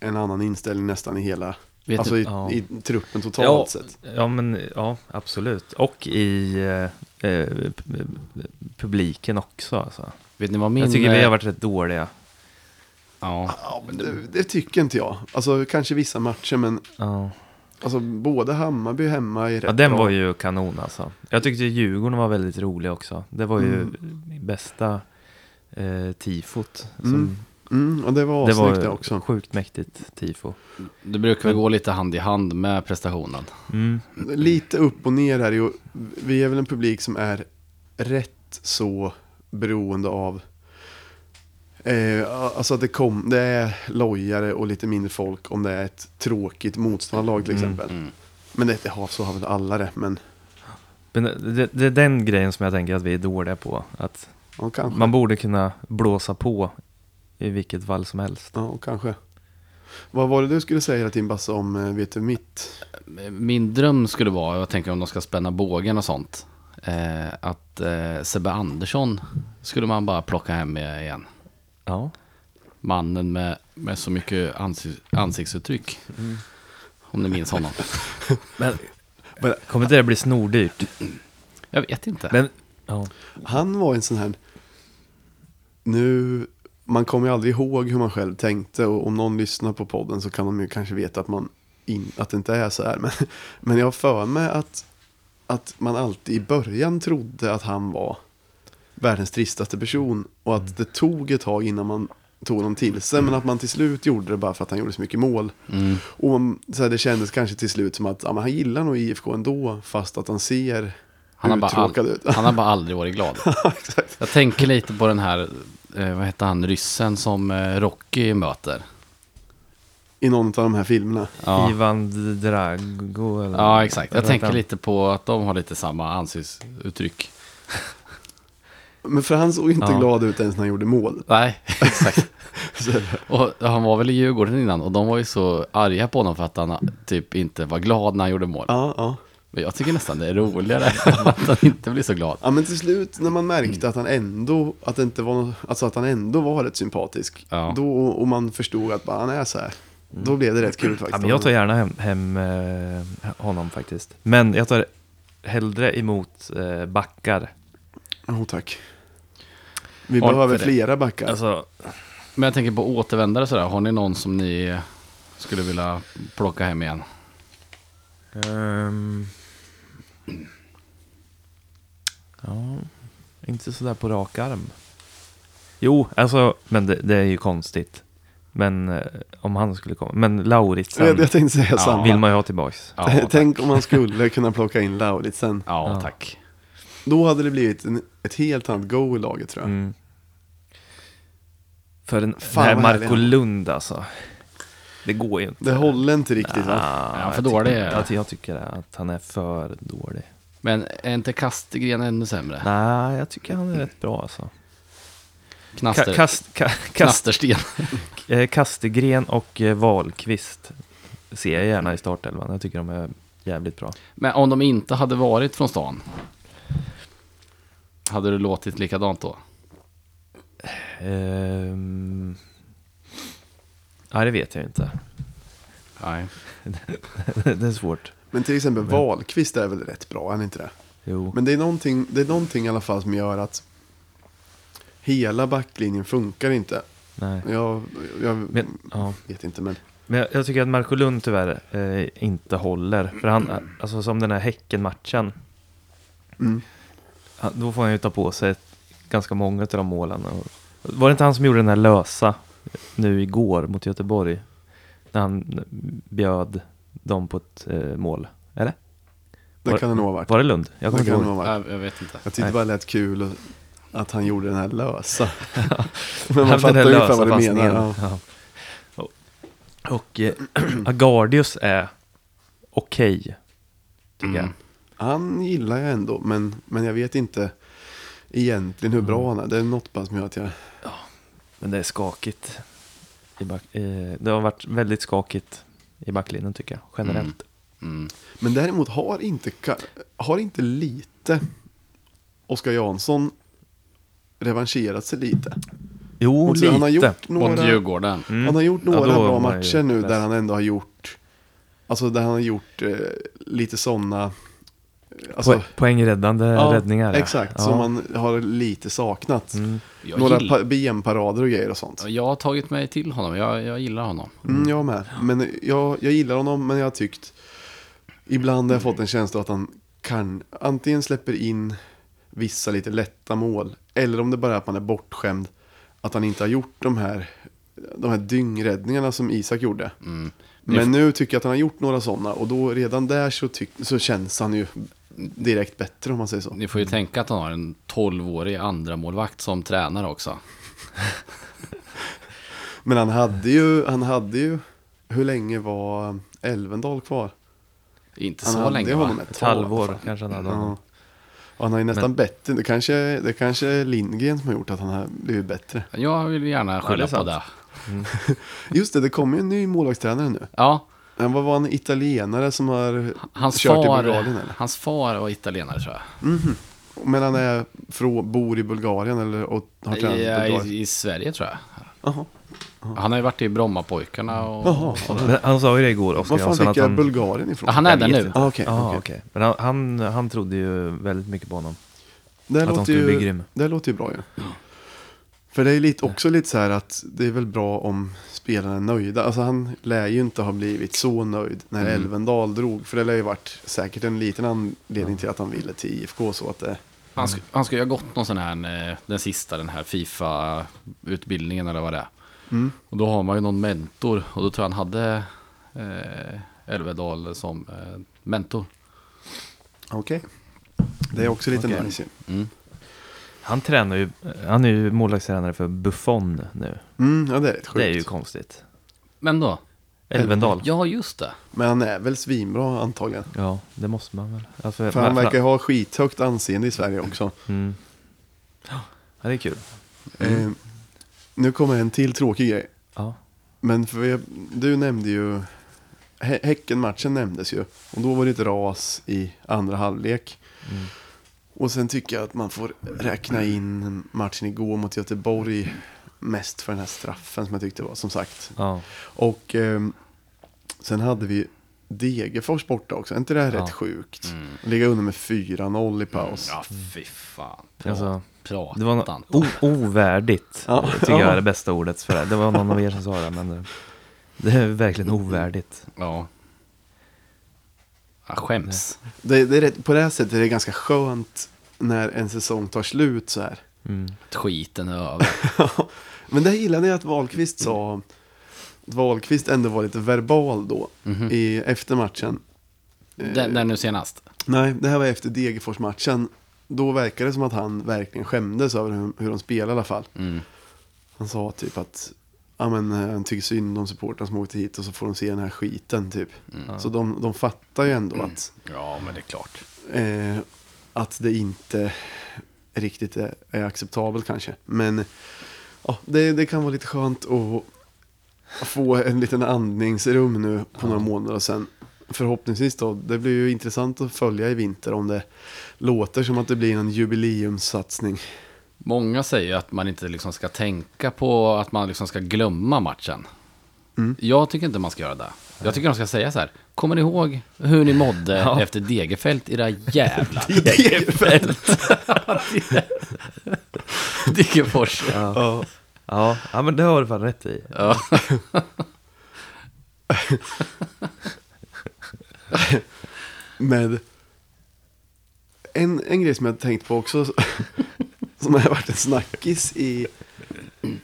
en annan inställning nästan i hela, Vet alltså du, i, Ja. i truppen totalt Ja, sett. ja, men ja, absolut. Och i eh, eh, pu- publiken också. Alltså. vet ni vad min... Jag tycker vi har varit rätt dåliga. Ja, Ja, men det, det tycker inte jag. Alltså kanske vissa matcher, men Ja. Alltså både Hammarby hemma är rätt ja, den var ju kanon alltså. Jag tyckte Djurgården var väldigt rolig också. Det var ju bästa eh, tifot. Som, Mm. Mm, och det var Det var också. sjukt mäktigt tifo. det brukar väl gå lite hand i hand med prestationen. Mm. Lite upp och ner här. Vi är väl en publik som är rätt så beroende av Eh, alltså att det, kom, det är lojare och lite mindre folk om det är ett tråkigt motståndarlag till Mm, exempel. Mm. Men det, det har, så har väl alla det. Men Men det, det är den grejen som jag tänker att vi är dåliga på. Att ja, man borde kunna blåsa på i vilket fall som helst. Ja, kanske. Vad var det du skulle säga till Basse om eh, vet du mitt? Min dröm skulle vara, jag tänker om de ska spänna bågen och sånt, eh, att eh, Sebbe Andersson skulle man bara plocka hem med igen. Ja. Mannen med, med så mycket ansiks, ansiktsuttryck. Om ni minns honom. Men kommer inte det bli snordyrt? Jag vet inte. Men, ja. Han var en sån här... Nu, man kommer ju aldrig ihåg hur man själv tänkte och om någon lyssnar på podden så kan de ju kanske veta att, man in, att det inte är så här. Men, men jag har för mig att, att man alltid i början trodde att han var världens tristaste person och att det tog ett tag innan man tog honom till sig men att man till slut gjorde det bara för att han gjorde så mycket mål. Mm. Och man- så här, det kändes kanske till slut som att ja, men han gillar nog IFK ändå fast att han ser Han har, bara all, ut. han har bara aldrig varit glad. Exakt. Jag tänker lite på den här, eh, vad heter han, ryssen som eh, Rocky möter. i någon av de här filmerna. Ja. Ivan Drago eller? Ja, exakt. Jag tänker lite på att de har lite samma ansiktsuttryck. Men för han såg inte Ja. glad ut ens när han gjorde mål. Nej, exakt. Så, Och han var väl i Djurgården innan och de var ju så arga på honom för att han typ inte var glad när han gjorde mål. ja, ja. Men jag tycker nästan det är roligare att han inte blir så glad. Ja men till slut när man märkte att han ändå, att det inte var, nå- alltså att han ändå var rätt sympatisk. Ja. Då, och man förstod att bara, han är så här. Då blev det rätt kul faktiskt. Ja, men jag tar gärna hem, hem eh, honom faktiskt. Men jag tar hellre emot eh, backar. Jo tack. Vi behöver flera backar. Alltså, Men jag tänker på återvändare sådär. Har ni någon som ni skulle vilja plocka hem igen? ehm, ja, inte sådär på rak arm. Jo, alltså, men det, det är ju konstigt. Men eh, om han skulle komma. Men Lauritsen jag, jag tänkte säga Ja. samma. vill man ju ha tillbaks. Ja. Tänk om man skulle kunna plocka in Lauritsen. Ja, Ja. tack. Då hade det blivit en, ett helt annat go i laget tror jag. Mm. För den, Fan, vad härlig Marco han är. Lund alltså. Det går ju inte. Det håller inte riktigt va? Ah, Ja, för jag dålig tycker- är- jag, ty- jag tycker att han är för dålig. Men är inte Kastegren ännu sämre? Nej, jag tycker han är rätt bra alltså. Knaster, Ka- kast, ka- kast, Knastersten. eh, Kastegren och eh, Wahlqvist ser jag gärna i startelvan. Jag tycker de är jävligt bra. Men om de inte hade varit från stan? Hade det låtit likadant då? Ehm... Ja, det vet jag inte. Nej. det är svårt. Men till exempel Wahlqvist är väl rätt bra, är han inte det? Jo. Men det är, någonting, det är någonting i alla fall som gör att hela backlinjen funkar inte. Nej. Jag, jag Men, ja. vet inte, men Men jag, jag tycker att Marco Lund tyvärr eh, inte håller. För han, alltså som den här Häcken-matchen. mm. han- Då får han ju ta på sig ett, ganska många av de målen. Var det inte han som gjorde den här lösa nu igår mot Göteborg? När han bjöd dem på ett eh, mål. Eller? det Var- kan det nog ha varit. Var det Lund? Jag Det kommer inte kan ihåg. det. Jag, jag vet inte. Jag tyckte Nej. bara det lät kul och- att han gjorde den här lösa. Men man fattar ungefär lösa vad du passningen. menar. Ja. Ja. Och, och eh, Agardius är okej. tycker jag. Mm. Han gillar jag ändå, men, men jag vet inte egentligen hur bra han är. Det är något bara som gör att jag... Men det är skakigt. I back, eh, det har varit väldigt skakigt i backlinjen tycker jag, generellt. Mm. Men däremot har inte, har inte lite Oskar Jansson revanscherat sig lite. Jo, så lite. Han har gjort Mot några, Djurgården. Mm. han har gjort Ja, några då bra matcher nu less. där han ändå har gjort, alltså där han har gjort eh, lite sådana, alltså, Po- Poängräddande ja, räddningar. Exakt, ja. som man har lite saknat. Mm. Några gill- BM-parader och grejer och sånt. jag har tagit mig till honom. Jag, jag gillar honom. Mm, jag med. Men jag, jag gillar honom, men jag har tyckt... Ibland har jag fått en känsla att han kan antingen släpper in vissa lite lätta mål. Eller om det bara är att man är bortskämd. Att han inte har gjort de här, de här dyngräddningarna som Isak gjorde. Mm. Men nu tycker jag att han har gjort några sådana. Och då redan där så, tyck, så känns han ju direkt bättre om man säger så. Ni får ju tänka att han har en 12-årig andra målvakt som tränare också. Men han hade ju, han hade ju, hur länge var Elvendal kvar? Inte Han så hade länge va? ett Ett halvår fall. kanske han hade Ja. honom. Och han har ju nästan Men- bättre. Det kanske, det kanske är Lindgren som har gjort att han har blivit bättre. Jag vill gärna det är skylla på det. Just det, det kommer ju en ny målvaktstränare nu. Ja, Han var, var en italienare som har hans kört i far, Bulgarien eller? hans far var italienare tror jag. Mhm. Men han är frå, bor i Bulgarien eller och har tränat i I, Bulgarien? i, I Sverige tror jag. Jaha. Han har ju varit i Brommapojkarna och... Men han sa ju det igår, Oskar Var fan fick jag han... Bulgarien ifrån? Ja, han är där nu. Ah, okej, Ja, okej. okej. Men han, han, han trodde ju väldigt mycket på honom. Det Att han låter skulle bli ju, grym. det låter ju bra ju. För det är lite, också lite så här att det är väl bra om spelarna är nöjda. Alltså han lär ju inte ha blivit så nöjd när Mm. Elvendal drog. För det lär ju varit säkert en liten anledning till att han ville till IFK. Så att det, Han, sk- han ska ju ha gått någon sån här, eh, den sista, den här Fifa-utbildningen eller vad det är. mm. Och då har man ju någon mentor och då tror jag han hade eh, Elvedal som eh, mentor. Okej. Det är också lite Okej. nice. Mm. Han tränar ju, han är ju målvaktstränare för Buffon nu. Mm, ja det är rätt sjukt. Det är ju konstigt. Men då? Elvendal. Ja, just det. Men han är väl svinbra antagligen. Ja, det måste man väl. Alltså, För han verkar ha skithögt anseende i Sverige också. Mm. Ja, det är kul. Eh, nu kommer en till tråkig grej. Ja. Men för vi, du nämnde ju, Hä- Häcken-matchen nämndes ju. Och då var det ett ras i andra halvlek. Mm. Och sen tycker jag att man får räkna in matchen igår mot Göteborg mest för den här straffen som jag tyckte var, som sagt. Ja. Och ehm, sen hade vi Degerfors borta också. Är inte det här Ja. rätt sjukt? Mm. Ligga under med 4-0 i paus. Ja, fy fan. Alltså, Det var no o- ovärdigt. Ja. Tycker jag Ja. är det bästa ordet för det. Det var någon av er som sa det, men det, det är verkligen ovärdigt. Ja. Jag skäms. Det, det är rätt, på det här sättet är det ganska skönt när en säsong tar slut så här. Mm. Skiten är över. Men det gillade jag att Wahlqvist sa. Att Wahlqvist ändå var lite verbal då. Mhm. I, efter matchen. Den, den nu senast. Nej, det här var efter Degerfors-matchen. Då verkade det som att han verkligen skämdes över hur, hur de spelade i alla fall. Mm. Han sa typ att ja, men, eh, han tycker synd om supportrarna som åkte hit och så får de se den här skiten typ. Så de, de fattar ju ändå att, Ja, men det är klart. eh, att det inte riktigt är, är acceptabelt kanske. Men ja, det, det kan vara lite skönt att få en liten andningsrum nu på några månader och sen förhoppningsvis då, det blir ju intressant att följa i vinter om det låter som att det blir en jubileumssatsning. Många säger att man inte liksom ska tänka på att man liksom ska glömma matchen. Mm. Jag tycker inte man ska göra det. Jag tycker de ska säga så här. Kommer ni ihåg hur ni mådde Ja. efter Degerfält, era jävlar? Degerfält! Degerfors. Ja. Ja, ja, men det har du fan rätt i. Ja. Med en, en grej som jag tänkt på också, som har varit en snackis i,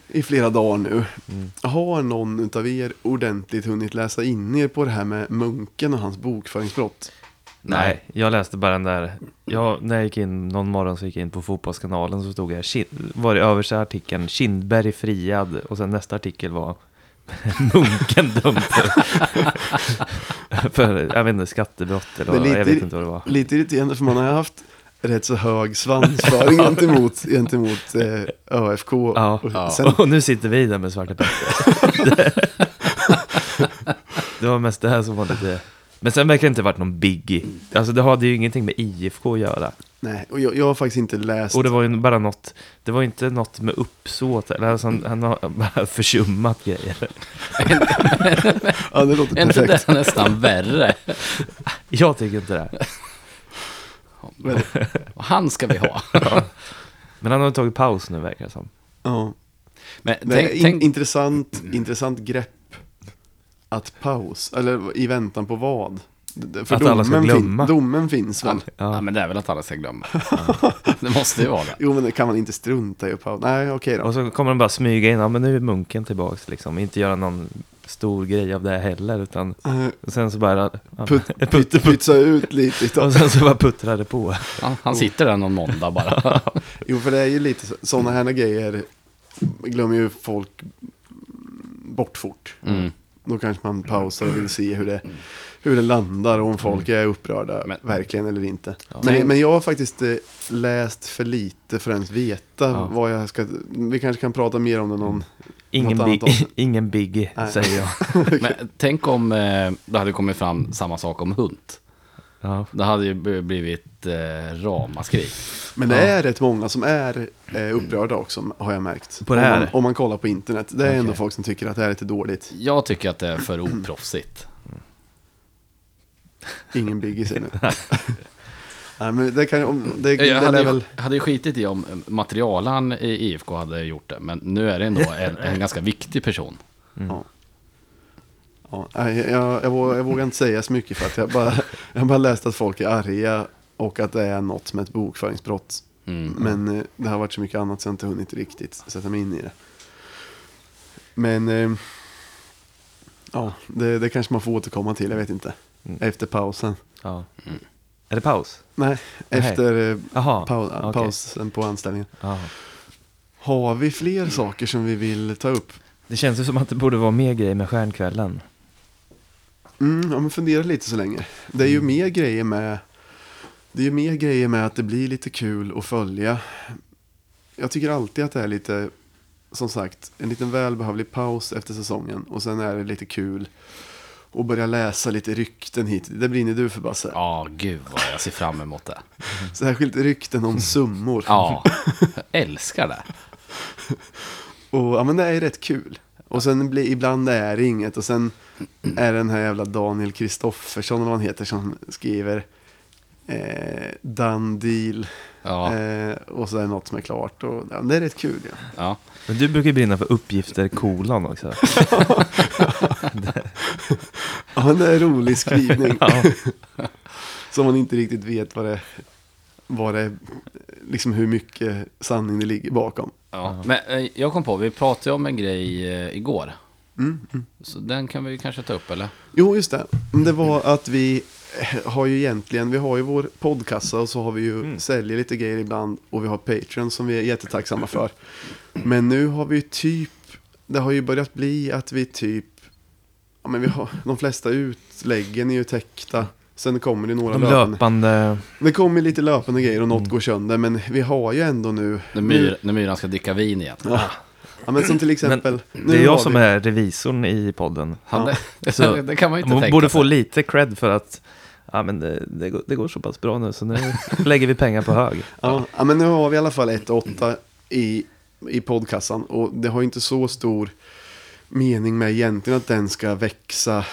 i flera dagar nu. Har någon utav er ordentligt hunnit läsa in er på det här med munken och hans bokföringsbrott? Nej, jag läste bara den där. Jag, när jag gick in någon morgon så gick jag in på Fotbollskanalen så stod jag, var det översta artikeln Kindberg friad och sen nästa artikel var Munken dömd för, jag vet inte, skattebrott eller vad, jag lite- vet inte vad det var. Lite irriterande för man har haft rätt så hög svansföring gentemot, gentemot eh, ÖFK. Ja. Och Ja. sen, Och nu sitter vi där med Svarte Petter. det, var mest det här som var lite... Men sen verkar det inte varit någon biggie. Alltså det hade ju ingenting med IFK att göra. nej, och jag, jag har faktiskt inte läst. Och det var ju bara något, det var ju inte något med uppsåt, eller alltså han, han har bara försummat grejer. ja, det låter Är inte perfekt. det nästan värre? Jag tycker inte det. Men, Han ska vi ha. Men han har tagit paus nu verkar det som. ja. Men Det tänk, in, tänk, intressant, intressant grepp att paus, eller i väntan på vad? För Att alla ska domen, glömma. domen finns väl? ja. Ja. men det är väl att alla ska glömma. Det måste ju vara det. Jo men det kan man inte strunta i att paus. Nej okej då. Och så kommer de bara smyga in, ja men nu är munken tillbaks liksom. Inte göra någon stor grej av det heller, utan och sen så bara... Ja, Put, putt, pyt, putt, pytsa ut lite. och sen så bara puttrar det på. Han, han sitter där någon måndag bara. Jo för det är ju lite sådana här grejer glömmer ju folk bort fort. Mm. Då kanske man pausar och vill se hur det, hur det landar och om folk är upprörda Men- verkligen eller inte. Ja. Men, men jag har faktiskt eh, läst för lite för att ens veta Ja. vad jag ska... Vi kanske kan prata mer om det någon... Ingen, också. ingen biggie, Nej. säger jag. Men tänk om eh, det hade kommit fram samma sak om hund. Ja. Det hade ju blivit eh, ramaskri. Men det Ja. är rätt många som är eh, upprörda också har jag märkt. På det om, här? man, om man kollar på internet. Det är ändå Okej. folk som tycker att det här är lite dåligt. Jag tycker att det är för oproffsigt. Ingen biggie säger nu. Nej men det kan om, det, Jag hade, väl... hade skitit i om materialan i IFK hade gjort det. Men nu är det ändå en, en ganska viktig person. Ja. Ja, nej, jag, jag, vågar, jag vågar inte säga så mycket för att jag bara, jag bara läst att folk är arga och att det är något med ett bokföringsbrott. Mm. Men eh, det har varit så mycket annat så jag har inte hunnit riktigt sätta mig in i det. Men eh, ja, det, det kanske man får återkomma till, jag vet inte. Mm. Efter pausen. Ja. Är det paus? Nej, efter eh, Jaha. pau, okej. pausen på anställningen. Ja. Har vi fler saker som vi vill ta upp? Det känns ju som att det borde vara mer grejer med stjärnkvällen. Mm, ja, men fundera lite så länge. Det är ju Mm. mer grejer med Det är ju mer grejer med att det blir lite kul att följa. Jag tycker alltid att det är lite, som sagt, en liten välbehövlig paus efter säsongen. Och sen är det lite kul att börja läsa lite rykten hit. Det brinner du för Basse. Ja, gud vad jag ser fram emot det. Särskilt rykten om summor. Ja, jag älskar det. Och ja, men det är rätt kul. Och sen blir, ibland är det inget. Och sen är det den här jävla Daniel Kristoffersson, eller vad han heter, som skriver eh, done deal. Ja, Eh, och så är det något som är klart. Och, ja, det är rätt kul. Ja. ja. Men du brukar brinna för uppgifter kolon också. ja, det är en rolig skrivning. Ja. som man inte riktigt vet vad det, vad det liksom hur mycket sanning det ligger bakom. ja. Men eh, jag kom på, vi pratade om en grej eh, igår. Mm, mm. Så den kan vi kanske ta upp, eller? Jo, just det. Det var att vi har ju egentligen, vi har ju vår podcassa och så har vi ju Mm. säljer lite grejer ibland och vi har Patreon som vi är jättetacksamma för. Men nu har vi typ, det har ju börjat bli att vi typ, ja men vi har, de flesta utläggen är ju täckta. Sen kommer det några De löpande. löpande... Det kommer lite löpande grejer och något Mm. går sönder. Men vi har ju ändå nu. När, myr, när myran ska dricka vin igen. Ja. ja men som till exempel. Det är jag som är revisorn i podden. Han, det, Så- det kan man inte Man tänka borde sig. få lite cred för att ja, men det, det, går, det går så pass bra nu så nu lägger vi pengar på hög. Ja, ja, men nu har vi i alla fall 1-8 i, i poddkassan. Och det har ju inte så stor mening med egentligen att den ska växa.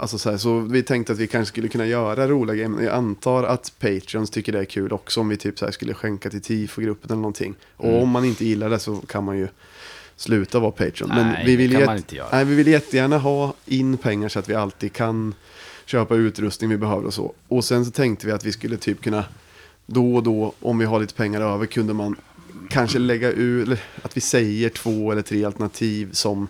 Alltså så, här, så vi tänkte att vi kanske skulle kunna göra roliga grejer. Men jag antar att Patreons tycker det är kul också. Om vi typ så här skulle skänka till TIFO-gruppen eller någonting. Och Mm. om man inte gillar det så kan man ju sluta vara Patreon. Men Nej, vi vill, det kan man inte göra. Nej, vi vill jättegärna ha in pengar så att vi alltid kan köpa utrustning vi behöver och så. Och sen så tänkte vi att vi skulle typ kunna då och då, om vi har lite pengar över, kunde man kanske lägga ur, eller att vi säger två eller tre alternativ som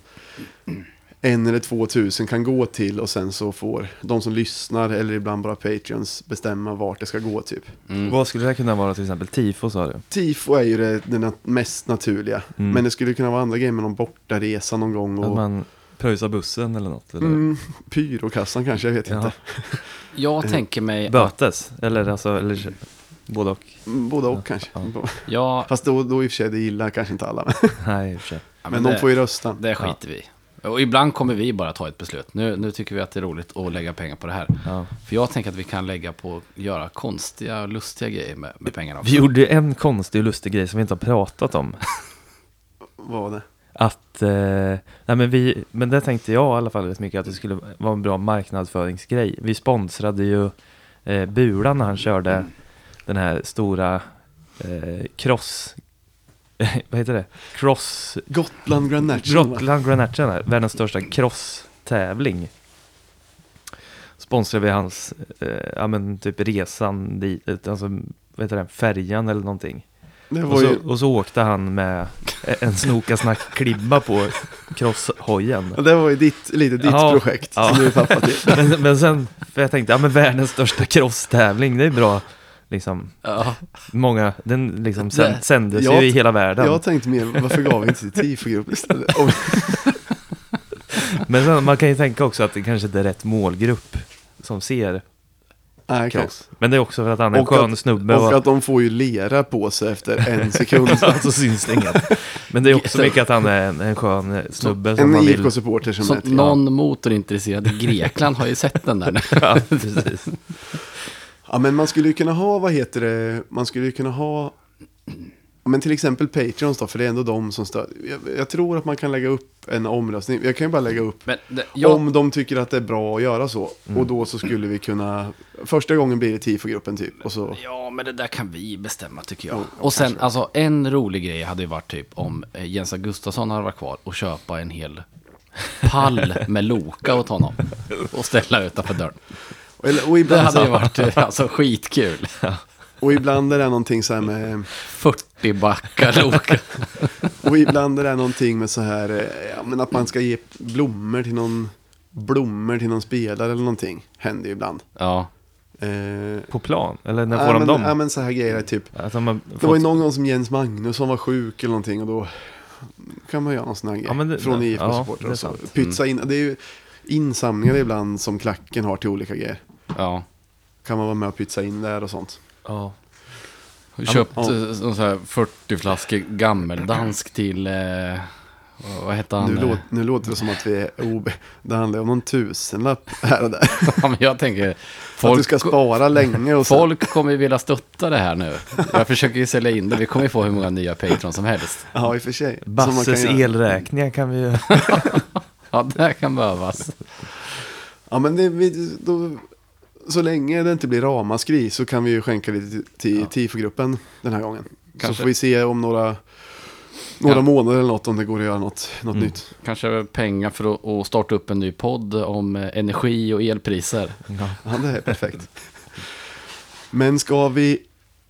en eller två tusen kan gå till och sen så får de som lyssnar eller ibland bara Patreons bestämma vart det ska gå typ. Mm. Vad skulle det kunna vara till exempel? Tifo sa du? Tifo är ju det, det mest naturliga. Mm. Men det skulle kunna vara andra grejer med någon bortaresa någon gång. Att Och, man pröjsar bussen eller något? Eller? mm, pyrokassan kanske, jag vet Ja. inte. Jag tänker mig att, Bötes? Eller alltså, eller både och? Mm, Båda och kanske. Ja. Fast då, då i och för sig, det gillar kanske inte alla. Men, Nej, i och för sig. ja, men det, de får ju rösta. det skiter vi. Och ibland kommer vi bara ta ett beslut. Nu, nu tycker vi att det är roligt att lägga pengar på det här. Ja. För jag tänker att vi kan lägga på att göra konstiga och lustiga grejer med, med pengarna också. Vi gjorde ju en konstig och lustig grej som vi inte har pratat om. Vad var det? Att, eh, nej men vi, men det tänkte jag i alla fall rätt mycket att det skulle vara en bra marknadsföringsgrej. Vi sponsrade ju eh, Bula när han körde den här stora eh, cross, vad heter det? Cross, Gotland Grand National. Gotland Grand National, världens största cross-tävling. Sponsrade vi hans, eh, ja men typ resan dit, alltså vad heter det, färjan eller någonting. Och var ju, så, och så åkte han med en snoka snack klibba på crosshojen. ja, det var ju ditt, lite ditt Ja, projekt ja. som du är pappa till. Men, men sen, för jag tänkte, ja men världens största crosstävling, det är bra. Liksom, Ja, många, den liksom sänd, sändes Jag- ju i hela världen. Jag tänkte mer, varför gav vi inte till TIFO-gruppen istället? Men sen, man kan ju tänka också att det kanske inte är rätt målgrupp som ser nej, cross. Men det är också för att han är en skön att- snubbe och och, att de får ju lera på sig efter en sekund. alltså syns det inget. Men det är också mycket att han är en, en skön snubbe som En man vill... IFK-supporter som så är någon motorintresserad i Grekland har ju sett den där nu. Ja, precis. Ja, men man skulle ju kunna ha, vad heter det, man skulle ju kunna ha, men till exempel Patreons då, för det är ändå de som stöd. Jag, jag tror att man kan lägga upp en omröstning. Jag kan ju bara lägga upp Men det, jag, om de tycker att det är bra att göra så. Och då så skulle vi kunna, första gången blir det TIFO-gruppen typ. Och så, Ja, men det där kan vi bestämma tycker jag. Och sen, alltså en rolig grej hade ju varit typ om eh, Jens Gustafsson hade varit kvar och köpa en hel pall med Loka åt honom. Och ställa utanför dörren. Och, Det ibland, hade ju varit eh, alltså skitkul. och ibland är det någonting så här med, 40 backar Loka. och ibland är det någonting med så här, eh, ja, men att man ska ge blommor till någon, blommor till någon spelare eller någonting. Händer ju ibland. Ja. Eh, På plan? Eller när får ja, de men, dem? Ja, men så här grejer, typ. De har Det var ju någon gång som Jens Magnusson var sjuk eller någonting och då kan man göra någon sån här grej. Ja, det- från ja, IFK-supportrar det är och så. Pytsa in, det är ju, insamlingar ibland som klacken har till olika grejer. Ja. Kan man vara med och pytsa in där och sånt. Ja. Köpt Ja. eh, här 40 flaskor gammeldansk till, eh, vad- hette han? Nu, låt, nu låter det som att vi är ob... Det handlar om någon tusenlapp här och där. Ja, men jag tänker, Att du folk, ska spara länge och så. folk kommer ju vilja stötta det här nu. Jag försöker ju sälja in det, vi kommer ju få hur många nya Patreon som helst. Ja, i och för sig. Basses elräkningar kan vi ju... Ja, det här kan behövas. Ja, men det, vi, då, så länge det inte blir ramaskri så kan vi ju skänka lite till, Ja. TIFO-gruppen den här gången. Kanske. Så får vi se om några, några Ja. månader eller något om det går att göra något, något Mm. nytt. Kanske pengar för att, att starta upp en ny podd om eh, energi och elpriser. Ja. Ja, det är perfekt. Men ska vi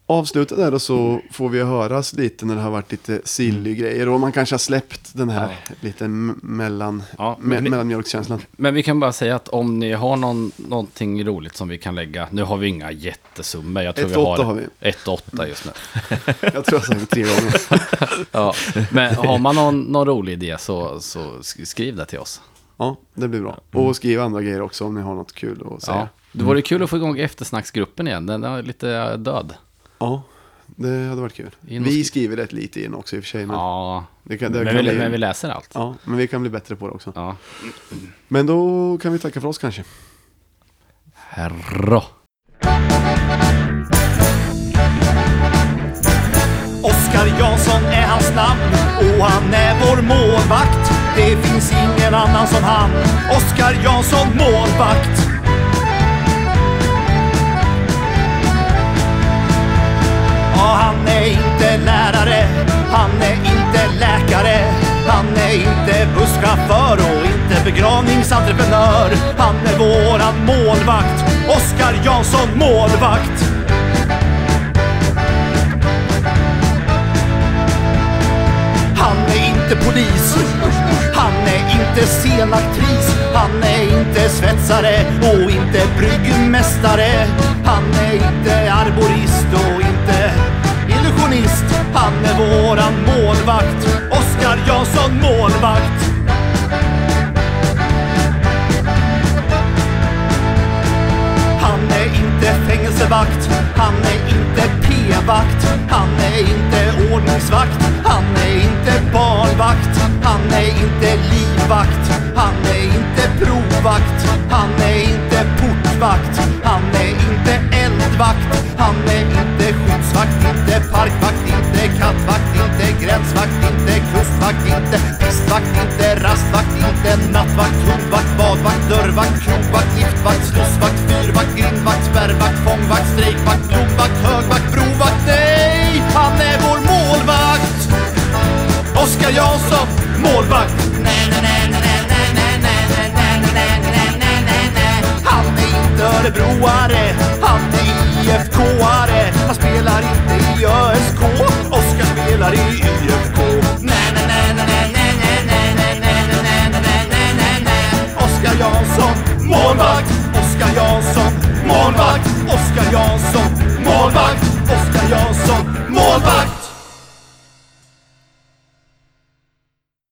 avsluta där och så får vi höras lite när det har varit lite silly grejer. Och man kanske har släppt den här lite m- mellan, Ja, me- men, vi, mellanmjölkskänslan. men vi kan bara säga att om ni har någon, någonting roligt som vi kan lägga. Nu har vi inga jättesummor. Jag tror Ett vi åtta har har vi. 1-8 just nu. Jag tror jag sagt tre gånger. Ja, men har man någon, någon rolig idé så, så sk- skriv det till oss. Ja, det blir bra. Och skriv andra grejer också om ni har något kul att säga. Ja. Det vore kul att få igång eftersnacksgruppen igen. Den är lite död. Ja, det hade varit kul. In Vi sk- skriver rätt lite i den också i och för sig. Men, Ja, det kan, det men kan vi, bli, men vi läser allt. ja, men vi kan bli bättre på det också. Ja. Men då kan vi tacka för oss kanske. Herra. Oskar Jansson är hans namn och han är vår målvakt. Det finns ingen annan som han. Oskar Jansson, målvakt. Ja, han är inte lärare, han är inte läkare. Han är inte busschaufför och inte begravningsentreprenör. Han är våran målvakt, Oskar Jansson, målvakt. Han är inte polis, han är inte scenaktris, han är inte svetsare och inte bryggmästare. Han är inte arborist och inte illusionist. Han är våran målvakt, Oskar Jansson målvakt. Han är inte fängelsevakt, han är inte p-vakt, han är inte ordningsvakt, han är inte barnvakt, han är inte livvakt, han är inte provvakt, han är inte portvakt, han är inte eldvakt, han är inte skyddsvakt, inte parkvakt, inte kattvakt, inte gränsvakt, inte kustvakt, inte pistvakt, inte rastvakt, inte nattvakt, hundvakt, badvakt, dörrvakt, krogvakt, giftvakt, slussvakt, fyrvakt, grindvakt, spärrvakt, fångvakt, strejkvakt, blomvakt, högvakt, brovakt. Nej, han är vår målvakt! Oskar Jansson, målvakt. Han är inte örebroare, han är IFK-are. Han spelar inte i ÖSK, Oskar spelar i IFK. Oskar Jansson, målvakt. Oskar Jansson, målvakt. Oskar Jansson, målvakt. Oskar Jansson, målvakt.